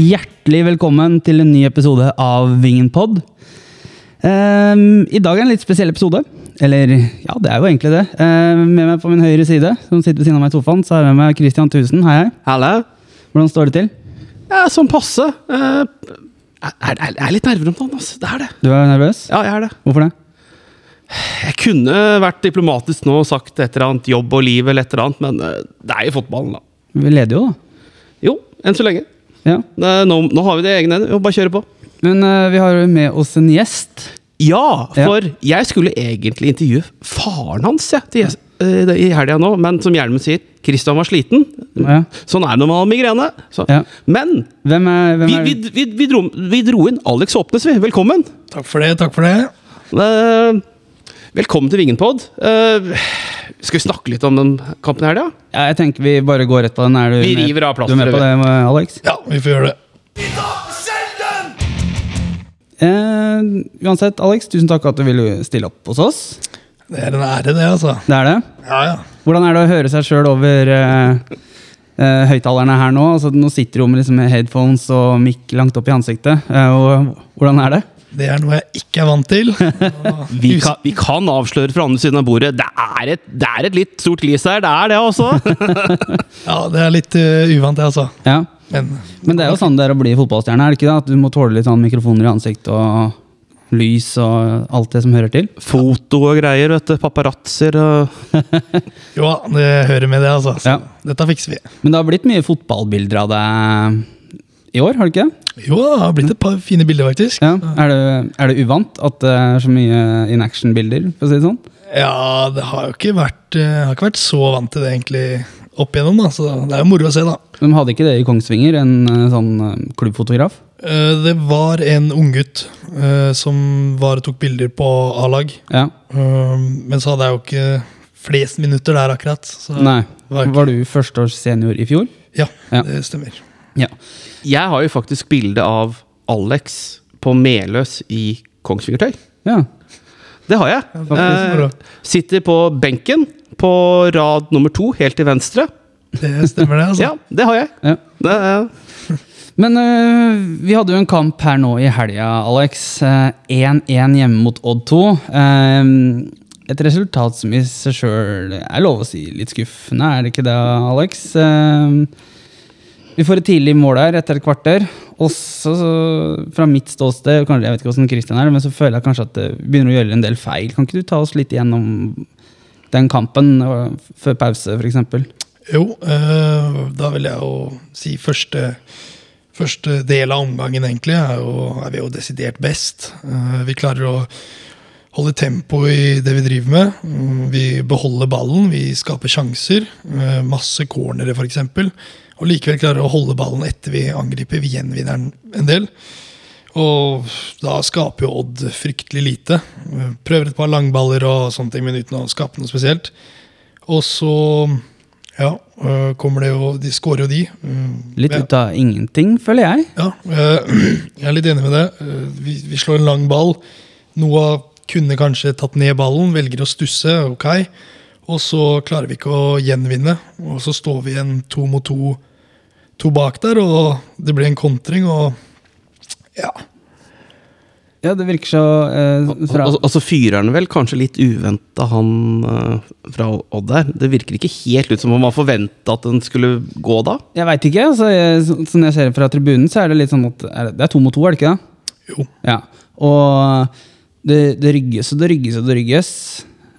Hjertelig velkommen til en ny episode av Vingen pod. Ehm, I dag er en litt spesiell episode. Eller, ja, det er jo egentlig det. Eh, med meg på min høyre side, som sitter ved siden av meg i sofaen, så har jeg med meg Christian Tusen. Hei, hei. Halla. Hvordan står det til? Ja, sånn passe. Eh, jeg er, er, er litt nerver om dagen, altså. Det er det. Du er nervøs? Ja, jeg er det. Hvorfor det? Jeg kunne vært diplomatisk nå og sagt et eller annet jobb og liv eller et eller annet, men eh, det er jo fotballen, da. Vi leder jo, da. Jo, enn så lenge. Ja. Nå, nå har vi det i egne hender. Bare kjøre på. Men uh, vi har med oss en gjest. Ja, Ja. for jeg skulle egentlig intervjue faren hans ja, til eh, i helga nå, men som Hjelmen sier, Kristian var sliten. Ja. Sånn er det når man har migrene. Så. Ja. Men Hvem er, hvem vi, er vi, vi, vi, dro, vi dro inn Alex Åpnes, vi. Velkommen. Takk for det. takk for det. Uh, velkommen til Vingenpod. Uh, skal vi snakke litt om den kampen her, da? Ja, jeg tenker vi bare går rett på den. Er du Vi med- river av Du er med på det, Alex? Ja, vi får gjøre det. Eh, uansett, Alex, tusen takk at du ville stille opp hos oss. Det er en ære, det, altså. Det er det. Ja, ja. Hvordan er det å høre seg sjøl over eh, høyttalerne her nå? Altså, nå sitter du med liksom headphones og mikk langt opp i ansiktet. Eh, og hvordan er det? Det er noe jeg ikke er vant til. Vi kan, vi kan avsløre fra andre siden av bordet. Det er et, det er et litt stort glis her. Det er det, altså. Ja, det er litt uh, uvant, det, altså. Ja. Men Men det er jo sånn det er å bli fotballstjerne, er det ikke det? At du må tåle litt sånn mikrofoner i ansiktet og lys og alt det som hører til. Foto og greier, vet du. Paparazzoer og jo, det hører med, det, altså. Så Ja. dette fikser vi. Men det har blitt mye fotballbilder av deg i år, har det ikke det? Jo, det har blitt et par fine bilder, faktisk. Ja. Er, det, er det uvant at det er så mye in action-bilder, for å si det sånn? Ja, det har jo ikke vært, eh, jeg har ikke vært så vant til det egentlig opp igjennom, da. Så det er jo moro å se, da. De hadde ikke det i Kongsvinger, en eh, sånn eh, klubbfotograf? Eh, Det var en unggutt uh, som var og tok bilder på A-lag. Ja. Men så hadde jeg jo ikke flest minutter der, akkurat. Så Nei. var ikke- Var du førsteårs senior i fjor? Ja, Ja. det stemmer. Ja. Jeg har jo faktisk bilde av Alex på Meløs i Kongsvingertøy. ja. Det har jeg. Eh, sitter på benken på rad nummer to, helt til venstre. Det stemmer, det. altså. Ja, det har jeg. ja. Det er, Men uh, vi hadde jo en kamp her nå i helga, Alex. Eh, 1-1 hjemme mot Odd 2. Uh, et resultat som i seg sjøl er lov å si litt skuffende, er det ikke det, Alex? Eh, vi får et tidlig mål her etter et kvarter. Og så, fra mitt ståsted, kanskje, jeg vet ikke hvordan Christian er, men så føler jeg kanskje at det begynner å gjøre en del feil. Kan ikke du ta oss litt gjennom den kampen før pause, f.eks.? Jo, øh, da vil jeg jo si første, første del av omgangen, egentlig, er, jo, er vi jo desidert best. Uh, vi klarer å holde tempo i det vi driver med. Mm, Vi beholder ballen, vi skaper sjanser. eh, masse cornere, f.eks. Og likevel klarer å holde ballen etter vi angriper. Vi gjenvinner den en del. Og da skaper jo Odd fryktelig lite. Prøver et par langballer og sånne ting, men uten å skape noe spesielt. Og så ja, øh, kommer det jo De skårer jo de. Mm, Litt ut av ingenting, føler jeg. Ja, øh, jeg er litt enig med det. Øh, Vi, vi slår en lang ball. Noah kunne kanskje tatt ned ballen, velger å stusse. Ok. Og så klarer vi ikke å gjenvinne. Og så står vi igjen to mot to, to bak der, og det blir en kontring, og ja. Ja, det virker så eh, fra, Og, og så fyrer han vel kanskje litt uventa, han eh, fra Odd der. Det virker ikke helt ut som om man forventa at den skulle gå da. Jeg veit ikke. Altså, jeg, så- sånn jeg ser det fra tribunen, så er det litt sånn at er det, det er to mot to, er det ikke det? Jo. Ja. Og det, det rygges og det rygges og det rygges.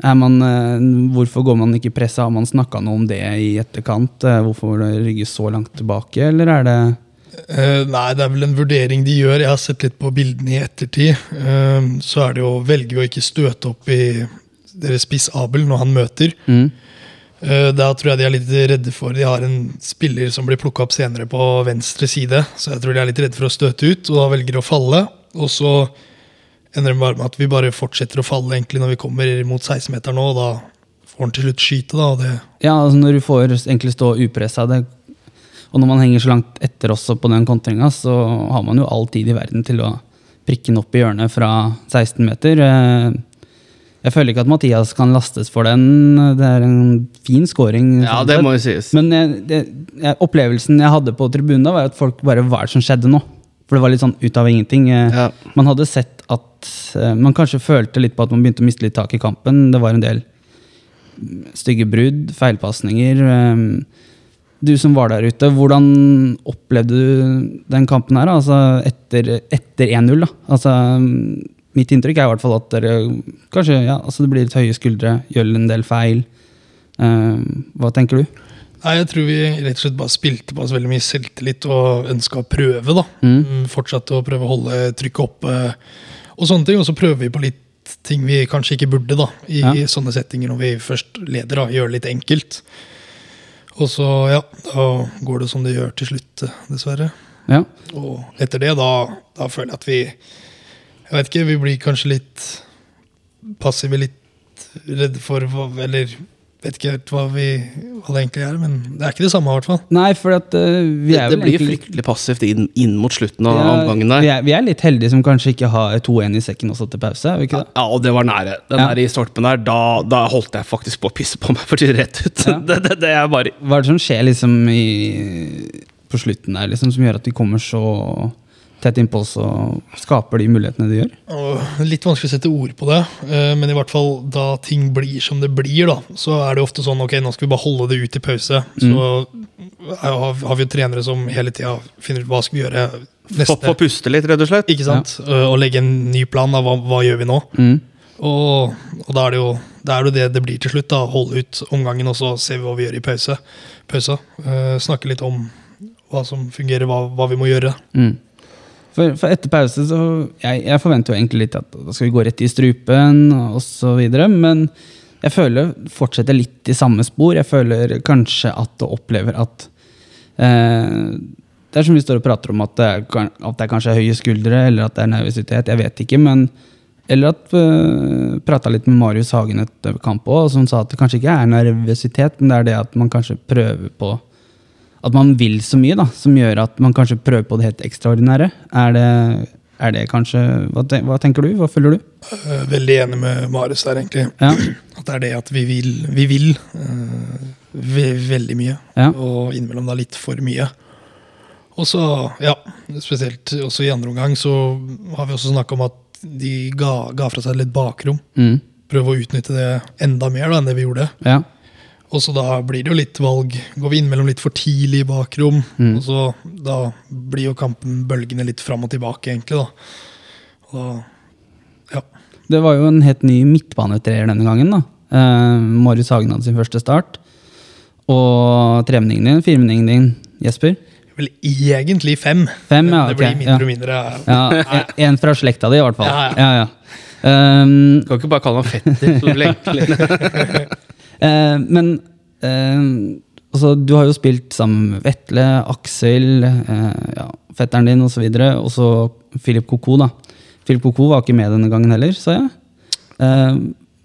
Er man, eh, hvorfor går man ikke i presset? Har man snakka noe om det i etterkant? Eh, Hvorfor rygges så langt tilbake, eller er det Uh, nei, det er vel en vurdering de gjør. Jeg har sett litt på bildene i ettertid. Uh, så er det jo velger vi å ikke støte opp i deres spiss Abel når han møter. mm. Uh, da tror jeg de er litt redde for De har en spiller som blir plukka opp senere på venstre side, så jeg tror de er litt redde for å støte ut, og da velger de å falle. Og så ender det bare med at vi bare fortsetter å falle egentlig når vi kommer mot 16-meteren nå, og da får han til slutt skyte, da. Det, Ja, altså når du får egentlig stå upressa, det, og når man henger så langt etter også på den kontringa, så har man jo all tid i verden til å prikke den opp i hjørnet fra 16 meter. Eh, Jeg føler ikke at Mathias kan lastes for den. Det er en fin scoring. Ja, det må jo sies. Men jeg, det, jeg, opplevelsen jeg hadde på tribunen, da var at folk bare Hva er det som skjedde nå? For det var litt sånn ut av ingenting. Eh, Ja. Man hadde sett at eh, Man kanskje følte litt på at man begynte å miste litt tak i kampen. Det var en del stygge brudd, feilpasninger. eh, Du som var der ute, hvordan opplevde du den kampen her? Altså etter, etter 1-0, da. Altså, mitt inntrykk er i hvert fall at dere kanskje ja, altså det blir litt høye skuldre, gjør en del feil. Eh, hva tenker du? Nei, jeg tror vi rett og slett bare spilte på oss veldig mye selvtillit og ønska å prøve. da. Mm. Mm, Fortsatte å prøve å holde trykket oppe og sånne ting. Og så prøver vi på litt ting vi kanskje ikke burde da, i Ja. sånne settinger når vi først leder. da, Gjør det litt enkelt. Og så, ja, da går det som det gjør til slutt, dessverre. Ja. Og etter det, da, da føler jeg at vi Jeg vet ikke, vi blir kanskje litt passive, litt redde for Eller vet ikke helt hva, vi, hva det egentlig er, men det er ikke det samme, i hvert fall. Nei, for at uh, vi Det, er det vel blir egentlig fryktelig passivt inn, inn mot slutten av er- omgangen der. Vi er, vi er litt heldige som kanskje ikke har 2-1 i sekken også til pause. er vi ikke det? Ja, og det var nære. Den Ja. der i stolpen der, da, da holdt jeg faktisk på å pisse på meg, for å si det rett ut. Ja. Det, det, det er bare Hva er det som skjer liksom i, på slutten der, liksom, som gjør at vi kommer så tett innpå oss og skaper de mulighetene de gjør? Litt vanskelig å sette ord på det, eh, men i hvert fall da ting blir som det blir, da, så er det ofte sånn ok, nå skal vi bare holde det ut i pause. Så mm. har vi jo trenere som hele tida finner ut hva skal vi gjøre få, neste. få puste litt, rett og slett. Ikke sant? Ja. Og legge en ny plan. da, Hva, hva gjør vi nå? Mm. Og, og da er det jo det er jo det det blir til slutt. da, Holde ut omgangen, og så ser vi hva vi gjør i pause. pausa. Eh, snakke litt om hva som fungerer, hva, hva vi må gjøre. Mm. For, for etter pause så jeg, jeg forventer jo egentlig litt at da skal vi gå rett i strupen og videre, men jeg føler fortsetter litt i samme spor. Jeg føler kanskje at du opplever at eh, Det er som vi står og prater om at det, er, at det er kanskje høye skuldre, eller at det er nervøsitet. Jeg vet ikke, men Eller at uh, Prata litt med Marius Hagen etter kamp òg, som sa at det kanskje ikke er nervøsitet, men det er det at man kanskje prøver på at man vil så mye, da, som gjør at man kanskje prøver på det helt ekstraordinære. Er det, er det kanskje hva, ten, hva tenker du? Hva føler du? Eh, veldig enig med Marius der, egentlig. Ja. At det er det at vi vil, vi vil uh, ve veldig mye. Ja. Og innimellom da litt for mye. Og så, ja, spesielt også i andre omgang, så har vi også snakka om at de ga, ga fra seg litt bakrom. Mm. Prøve å utnytte det enda mer da, enn det vi gjorde. Ja. Og så da blir det jo litt valg. Går vi innimellom litt for tidlig i bakrom, Mm. og så da blir jo kampen bølgende litt fram og tilbake, egentlig, da. Og da ja. Det var jo en helt ny midtbanetreer denne gangen. da. Eh, Marius Hagen hadde sin første start. Og tremenningen din, firmenningen din, Jesper. Vel egentlig fem. Fem, ja, det ok, blir mindre ja. og mindre. Ja, en- En fra slekta di, i hvert fall. Ja, ja, ja. Um, Kan ikke bare kalle han fetter. så blir det enklere. Eh, men eh, altså, du har jo spilt sammen med Vetle, Aksel, eh, ja, fetteren din osv. Og så Philip Koko. da. Philip Koko var ikke med denne gangen heller, sa jeg. Eh,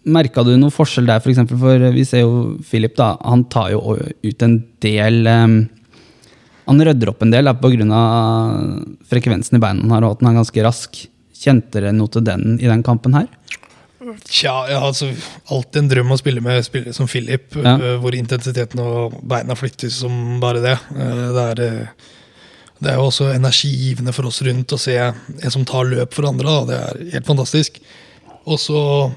Merka du noe forskjell der, for eksempel? For vi ser jo Philip, da. Han tar jo ut en del eh, Han rydder opp en del pga. frekvensen i beina han har, og at han er ganske rask. Kjente dere noe til den i den kampen her? Tja, jeg har altså alltid en drøm å spille med spillere som Philip, Ja. øh, hvor intensiteten og beina flyttes som bare det. Eh, Det er, eh, det er jo også energigivende for oss rundt å se en som tar løp for andre. Da. Det er helt fantastisk. Og så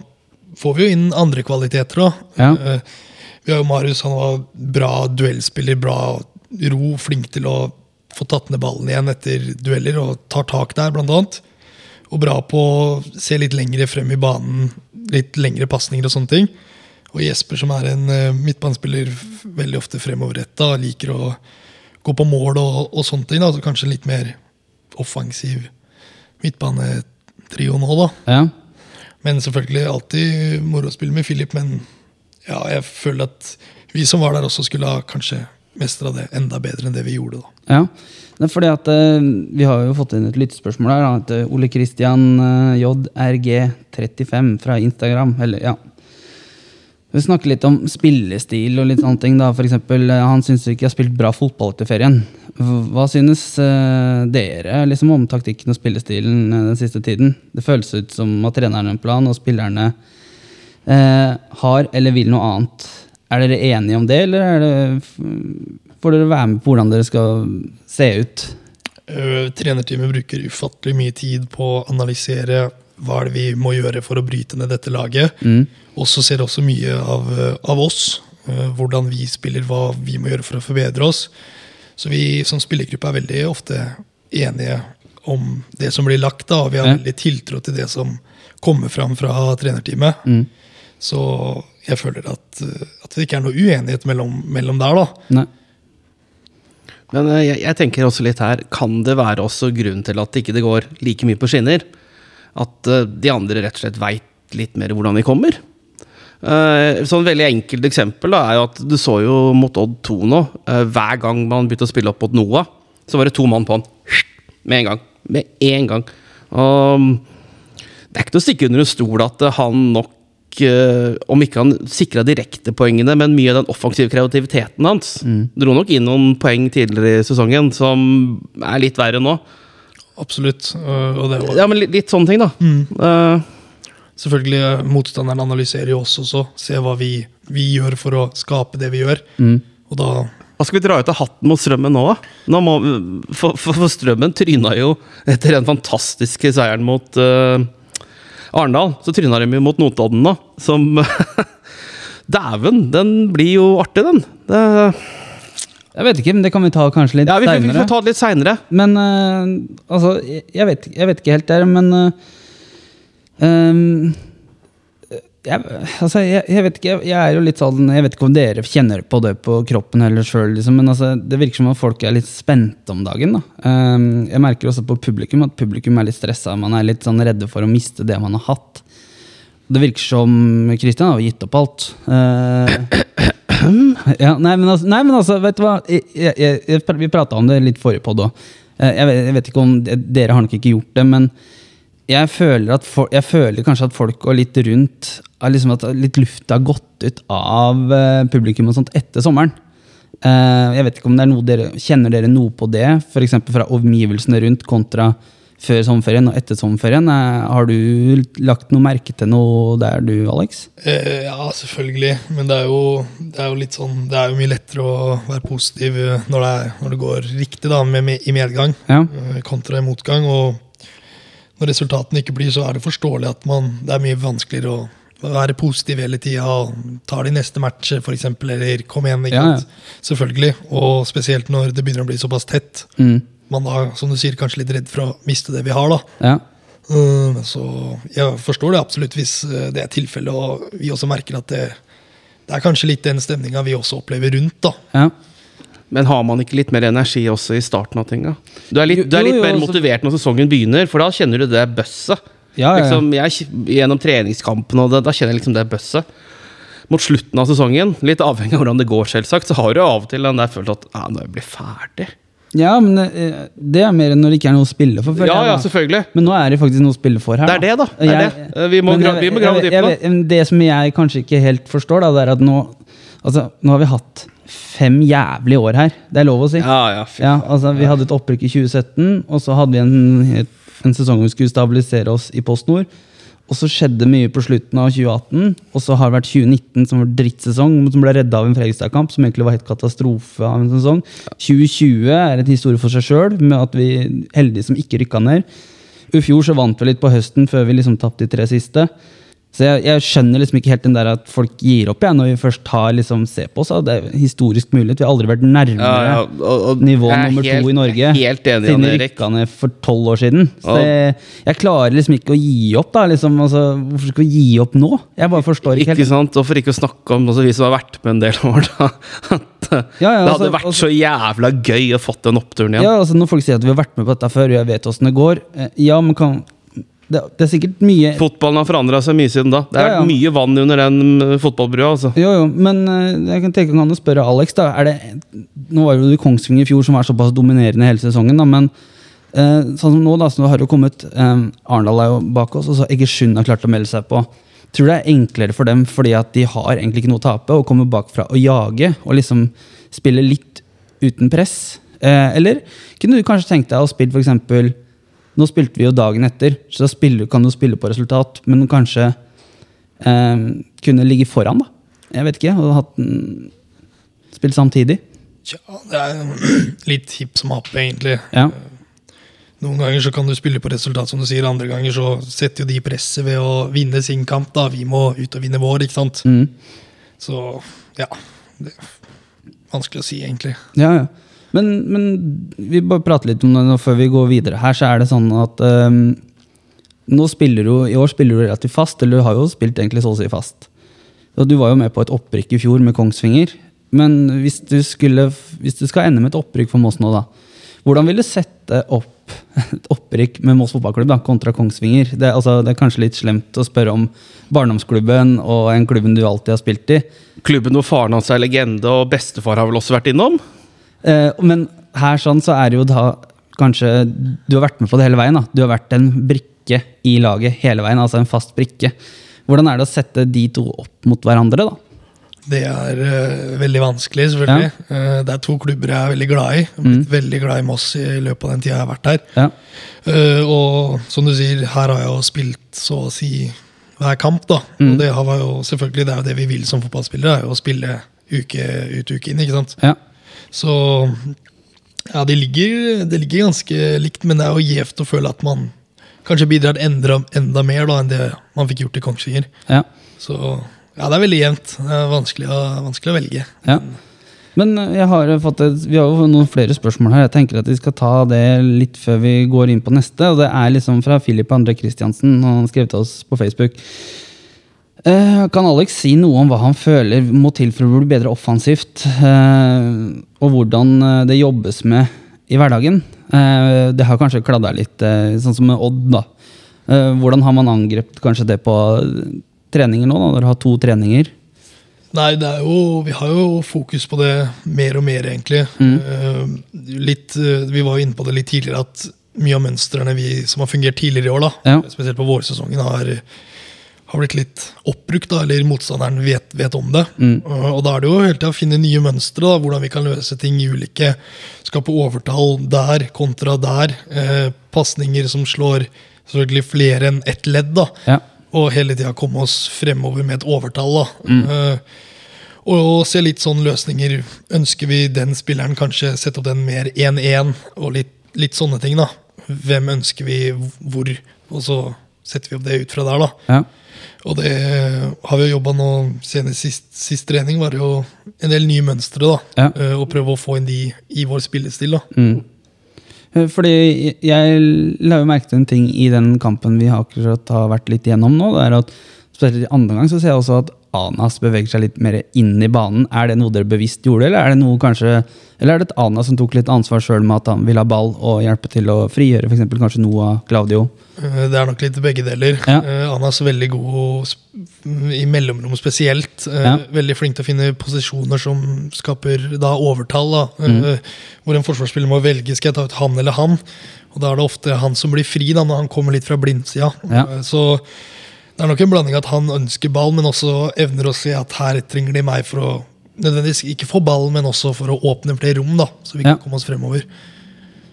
får vi jo inn andre kvaliteter. òg. Ja. Eh, Vi har jo Marius, han var bra duellspiller, bra ro, flink til å få tatt ned ballen igjen etter dueller, og tar tak der, blant annet. Og bra på å se litt lengre frem i banen, litt lengre pasninger og sånne ting. Og Jesper, som er en uh, midtbanespiller veldig ofte fremoverretta, liker å gå på mål og, og sånne ting. Da. Så kanskje litt mer offensiv midtbanetrio nå, da. Ja. Men selvfølgelig alltid moro å spille med Philip. Men ja, jeg føler at vi som var der, også skulle ha kanskje mestra det enda bedre enn det vi gjorde. da. Ja, det er fordi at eh, Vi har jo fått inn et lyttespørsmål her. Da, eh, Ole Kristian eh, JRG35 fra Instagram. Eller, ja. Vi snakker litt om spillestil og litt sånne ting. da. For eksempel, han syns ikke jeg har spilt bra fotball etter ferien. Hva synes dere liksom om taktikken og spillestilen den siste tiden? Det føles ut som at treneren har en plan, og spillerne eh, har eller vil noe annet. Er dere enige om det, eller er det, får dere være med på hvordan dere skal se ut? Uh, trenerteamet bruker ufattelig mye tid på å analysere hva er det vi må gjøre for å bryte ned dette laget. Mm. Og så ser også mye av, eh, av oss, uh, hvordan vi spiller, hva vi må gjøre for å forbedre oss. Så vi som spillergruppe er veldig ofte enige om det som blir lagt, da, og vi har Ja. veldig tiltro til det som kommer fram fra trenerteamet. Mm. Så jeg føler at, uh, at det ikke er noe uenighet mellom, mellom der, da. Nei. Men eh, jeg, jeg tenker også litt her, kan det være også grunnen til at ikke det går like mye på skinner? At eh, de andre rett og slett veit litt mer hvordan vi kommer? Uh, sånn veldig enkelt eksempel da, er jo at du så jo mot Odd 2 nå. Uh, hver gang man begynte å spille opp mot Noah, så var det to mann på han. Med en gang. Med en gang. Og mm, det er ikke til å stikke under en stol at eh, han nok eh, Om ikke han sikra direktepoengene, men mye av den offensive kreativiteten hans Dro nok inn noen poeng tidligere i sesongen som er litt verre nå. Absolutt. Uh, og det var, Ja, men litt, litt sånne ting, da. Eh, Selvfølgelig, eh, Motstanderen analyserer jo oss også, ser hva vi, vi gjør for å skape det vi gjør. Og da hva skal vi dra ut av hatten mot Strømmen nå, da? Nå må, for, for, for Strømmen tryna jo etter den fantastiske seieren mot eh, Arendal. Så tryna de mot Notodden nå, som Dæven, den blir jo artig, den. Det, Jeg vet ikke, men det kan vi ta kanskje litt ja, vi, vi, vi får ta det litt seinere. Men uh, altså, jeg, vet, jeg vet ikke helt der, men uh, ehm, jeg, altså, jeg, jeg vet ikke, jeg, jeg er jo litt sånn Jeg vet ikke om dere kjenner på det på kroppen heller sjøl, liksom, men altså, det virker som at folk er litt spente om dagen. Da. Um, jeg merker også på publikum at publikum er litt stressa. Man er litt sånn redde for å miste det man har hatt. Det virker som Kristian har gitt opp alt. Uh, ja, nei, men altså, nei, men altså, vet du hva? Vi prata om det litt forrige podd òg. Jeg, jeg vet ikke om Dere har nok ikke gjort det, men jeg føler, at for, jeg føler kanskje at folk går litt rundt liksom At litt luft har gått ut av eh, publikum og sånt etter sommeren. Eh, jeg vet ikke om det er noe dere Kjenner dere noe på det? F.eks. fra omgivelsene rundt kontra før sommerferien og etter sommerferien. Eh, har du lagt noe merke til noe der, du, Alex? Eh, ja, selvfølgelig. Men det er, jo, det er jo litt sånn Det er jo mye lettere å være positiv når det, er, når det går riktig, da, med, med, i medgang, Ja. kontra motgang. Og når resultatene ikke blir, så er det forståelig at man Det er mye vanskeligere å være positiv hele tida ta de neste match, f.eks., eller kom igjen. ikke Ja, ja. Selvfølgelig. Og spesielt når det begynner å bli såpass tett. Mm. Man er, som du sier, kanskje litt redd for å miste det vi har, da. Ja. Mm, Så jeg forstår det absolutt hvis eh, det er tilfellet, og vi også merker at det, det er kanskje litt den stemninga vi også opplever rundt. da. ja. Men har man ikke litt mer energi også i starten av tinga? Du er litt, du er jo, litt jo, mer altså- motivert når sesongen begynner, for da kjenner du det bøsset. Ja, ja, ja. Liksom, jeg, gjennom treningskampen og det, da kjenner jeg liksom det bøsset. Mot slutten av sesongen, litt avhengig av hvordan det går, selvsagt, så har du av og til den der følt at ja, nå blir jeg ferdig. Ja, men eh, det er mer enn når det ikke er noe å spille for. Ja, ja, selvfølgelig. Men nå er det faktisk noe å spille for her. Det er det, da. Det er Jeg- det. Eh, vi må jeg- vi må grave jeg Det som jeg kanskje ikke helt forstår, da, det er at nå Altså, nå har vi hatt fem jævlige år her. Det er lov å si. Ja, ja, Ja, altså, vi hadde et opprykk i 2017, og så hadde vi en, en sesong vi skulle stabilisere oss i Post Nord. Og så skjedde mye på slutten av 2018, og så har det vært 2019 som var drittsesong, som ble redda av en Fredrikstad-kamp, som egentlig var helt katastrofe av en sesong. 2020 er en historie for seg sjøl, med at vi heldige som ikke rykka ned. I fjor så vant vi litt på høsten, før vi liksom tapte de tre siste. Så jeg, jeg skjønner liksom ikke helt den der at folk gir opp jeg, når vi først har liksom se på oss. Det er historisk mulighet. Vi har aldri vært nærmere Ja, ja, og- og nivå er nummer helt- to i Norge Helt enig, siden det vi rykka ned for tolv år siden. Så det, jeg klarer liksom ikke å gi opp. da liksom, altså, Hvorfor skal vi gi opp nå? Jeg bare forstår ikke Ikke helt. sant? Og for ikke å snakke om altså, vi som har vært med en del år, da. At Ja, det hadde altså- vært altså- så jævla gøy å fått den oppturen igjen. Ja, altså Når folk sier at vi har vært med på dette før, og jeg vet åssen det går eh, Ja, men kan det, det er sikkert mye Fotballen har forandra seg mye siden da. Det er Ja, ja. mye vann under den mm, fotballbrua. altså. Jo, jo, men eh, jeg kan tenke meg å spørre Alex. da det, Nå var jo det Kongsvinger i fjor som var såpass dominerende hele sesongen. da, Men eh, sånn som nå, da, så har det jo kommet eh, Arendal er jo bak oss, og så Egersund har klart å melde seg på. Tror du det er enklere for dem fordi at de har egentlig ikke noe å tape, og kommer bakfra og jage og liksom spille litt uten press? Eh, eller kunne du kanskje tenkt deg å spille eksempel Nå spilte vi jo dagen etter, så da spiller, kan du spille på resultat, men kanskje eh, kunne ligge foran, da. Jeg vet ikke. Og hatt Spilt samtidig. Tja, det er litt hipp som happ, egentlig. Ja. Noen ganger så kan du spille på resultat, som du sier. Andre ganger så setter jo de presset ved å vinne sin kamp. da. Vi må ut og vinne vår, ikke sant. Mm. Så ja. Det er vanskelig å si, egentlig. Ja, ja. Men, men vi bare prater litt om det nå før vi går videre. Her så er det sånn at um, nå spiller du, I år spiller du relativt fast, eller du har jo spilt egentlig så å si fast. Og du var jo med på et opprykk i fjor med Kongsvinger. Men hvis du, skulle, hvis du skal ende med et opprykk for Moss nå, da. Hvordan vil du sette opp et opprykk med Moss fotballklubb da, kontra Kongsvinger? Det, altså, det er kanskje litt slemt å spørre om barndomsklubben og en klubben du alltid har spilt i. Klubben hvor faren hans er legende, og bestefar har vel også vært innom? Eh, men her sånn så er det jo da kanskje Du har vært med på det hele veien. da. Du har vært en brikke i laget hele veien, altså en fast brikke. Hvordan er det å sette de to opp mot hverandre, da? Det er uh, veldig vanskelig, selvfølgelig. Eh, det er to klubber jeg er veldig glad i. Jeg har blitt veldig glad i Moss i løpet av den tida jeg har vært her. Ja. Uh, og som du sier, her har jeg jo spilt så å si hver kamp, da. Og det har jo selvfølgelig, det er jo det vi vil som fotballspillere, er jo å spille uke ut uke inn. ikke sant? Ja. Så ja, det ligger, det ligger ganske likt, men det er jo gjevt å føle at man kanskje bidrar enda, enda mer da enn det man fikk gjort i Kongsvinger. ja. Så ja, det er veldig jevnt. Det er vanskelig å, vanskelig å velge. ja. Men eh, har fått vi har jo noen flere spørsmål her. Jeg tenker at vi skal ta det litt før vi går inn på neste. og Det er liksom fra Filip André Kristiansen. Han skrev til oss på Facebook. Eh, kan Alex si noe om hva han føler må til for å bli bedre offensivt? Eh, og hvordan eh, det jobbes med i hverdagen? Det har kanskje kladda litt, sånn som med Odd. da. Hvordan har man angrepet kanskje det på treninger nå? da, Når dere har to treninger? Nei, det er jo, vi har jo fokus på det mer og mer, egentlig. Mm. litt, vi var jo inne på det litt tidligere, at mye av mønstrene vi, som har fungert tidligere i år, da, Ja. spesielt på vårsesongen, har, har blitt litt oppbrukt, da, eller motstanderen vet, vet om det. Mm. og da er det jo hele tida å finne nye mønstre, da, hvordan vi kan løse ting i ulike Skape overtall der kontra der. Eh, Pasninger som slår selvfølgelig flere enn ett ledd. da Ja. og hele tida komme oss fremover med et overtall. da. Eh, og se litt sånn løsninger. Ønsker vi den spilleren kanskje sette opp den mer 1-1, og litt, litt sånne ting. da. Hvem ønsker vi hvor, og så setter vi opp det ut fra der. da. Ja. Og det har vi jo jobba nå senest sist, sist trening, var det jo en del nye mønstre. da. Ja. Eh, og prøve å få inn de i vår spillestil. da. Mm. Fordi jeg la jo merke til en ting i den kampen vi har akkurat har vært litt igjennom nå. Det er at spesielt i andre gang så ser jeg også at Anas beveger seg litt mer inn i banen. Er det noe dere bevisst gjorde, eller er det kanskje Eller er det et Anas som tok litt ansvar sjøl med at han vil ha ball og hjelpe til å frigjøre f.eks. kanskje noe av Claudio? Eh, Det er nok litt begge deler. Ja. Eh, Anas er veldig god i mellomrom spesielt. Eh, Ja. Veldig flink til å finne posisjoner som skaper da overtall. Da. Mm. Hvor en forsvarsspiller må velge skal jeg ta ut han eller han. Og Da er det ofte han som blir fri da, når han kommer litt fra blindsida. Ja. Så det er nok en blanding at han ønsker ball, men også evner å se at her trenger de meg for å nødvendigvis ikke få ball, men også for å åpne flere rom, da, så vi Ja. kan komme oss fremover.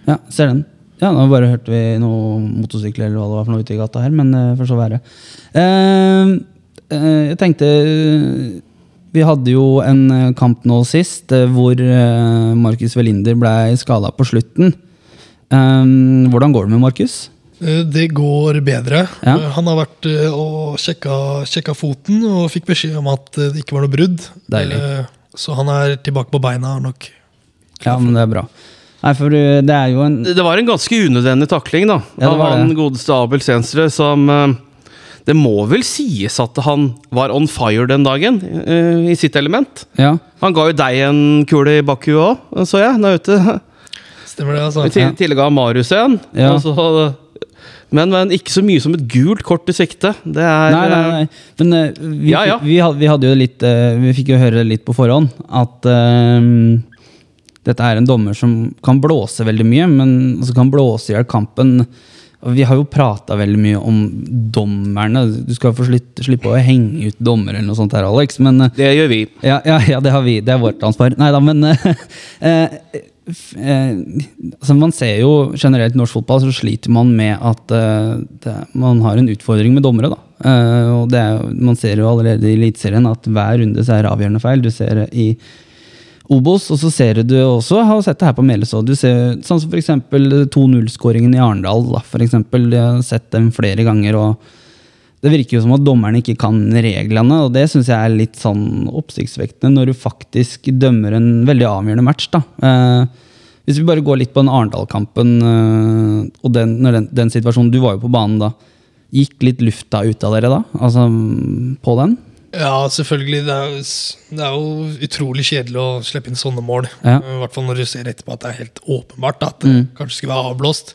Ja, ser den. Ja, nå bare hørte vi noe motorsykler eller hva det var for noe ute i gata her, men uh, for så være. Uh, uh, jeg tenkte Vi hadde jo en eh, kamp nå sist eh, hvor Markus Velinder ble skada på slutten. Eh, hvordan går det med Markus? Eh, Det går bedre. Ja. Eh, Han har vært eh, og sjekka, sjekka foten og fikk beskjed om at det ikke var noe brudd. Deilig. Så han er tilbake på beina. nok Ja, men det er bra. Nei, for det er jo en Det var en ganske unødvendig takling da Ja, det av var han godeste Abel Sensrud, som Det må vel sies at han var on fire den dagen, i sitt element. Ja. Han ga jo deg en kule i bakhuet òg, så jeg. der er ute. Stemmer det, altså. I tillegg ga Marius en. Ja. Og så Men, men ikke så mye som et gult kort i sikte. Det er Nei, nei, nei. Men uh, vi, Ja, ja. fikk- Vi, hadde, vi hadde jo litt uh, Vi fikk jo høre litt på forhånd at uh, dette er en dommer som kan blåse veldig mye, men altså, kan blåse i hjel kampen. Vi har jo prata veldig mye om dommerne. Du skal få slitt, slippe å henge ut dommere eller noe sånt her, Alex. Men Det gjør vi. ja, ja, ja, det har vi. Det er vårt ansvar. Nei da, men altså Man ser jo generelt i norsk fotball så sliter man med at uh, det, man har en utfordring med dommere. da. Uh, og er, Man ser jo allerede i Eliteserien at hver runde så er avgjørende feil. Du ser i Obos, og så ser du også, har sett det her på Meleså, du ser sånn som f.eks. 2-0-skåringen i Arendal. da, for eksempel. Jeg har sett dem flere ganger. og det virker jo som at dommerne ikke kan reglene, og det syns jeg er litt sånn oppsiktsvekkende når du faktisk dømmer en veldig avgjørende match. da. Eh, hvis vi bare går litt på den Arendal-kampen, eh, og den, når den, den situasjonen Du var jo på banen da. Gikk litt lufta ut av dere da? Altså på den? Ja, selvfølgelig. Det er, jo det er jo utrolig kjedelig å slippe inn sånne mål. Ja. I hvert fall når du ser etterpå at det er helt åpenbart at det Mm. kanskje skulle være avblåst.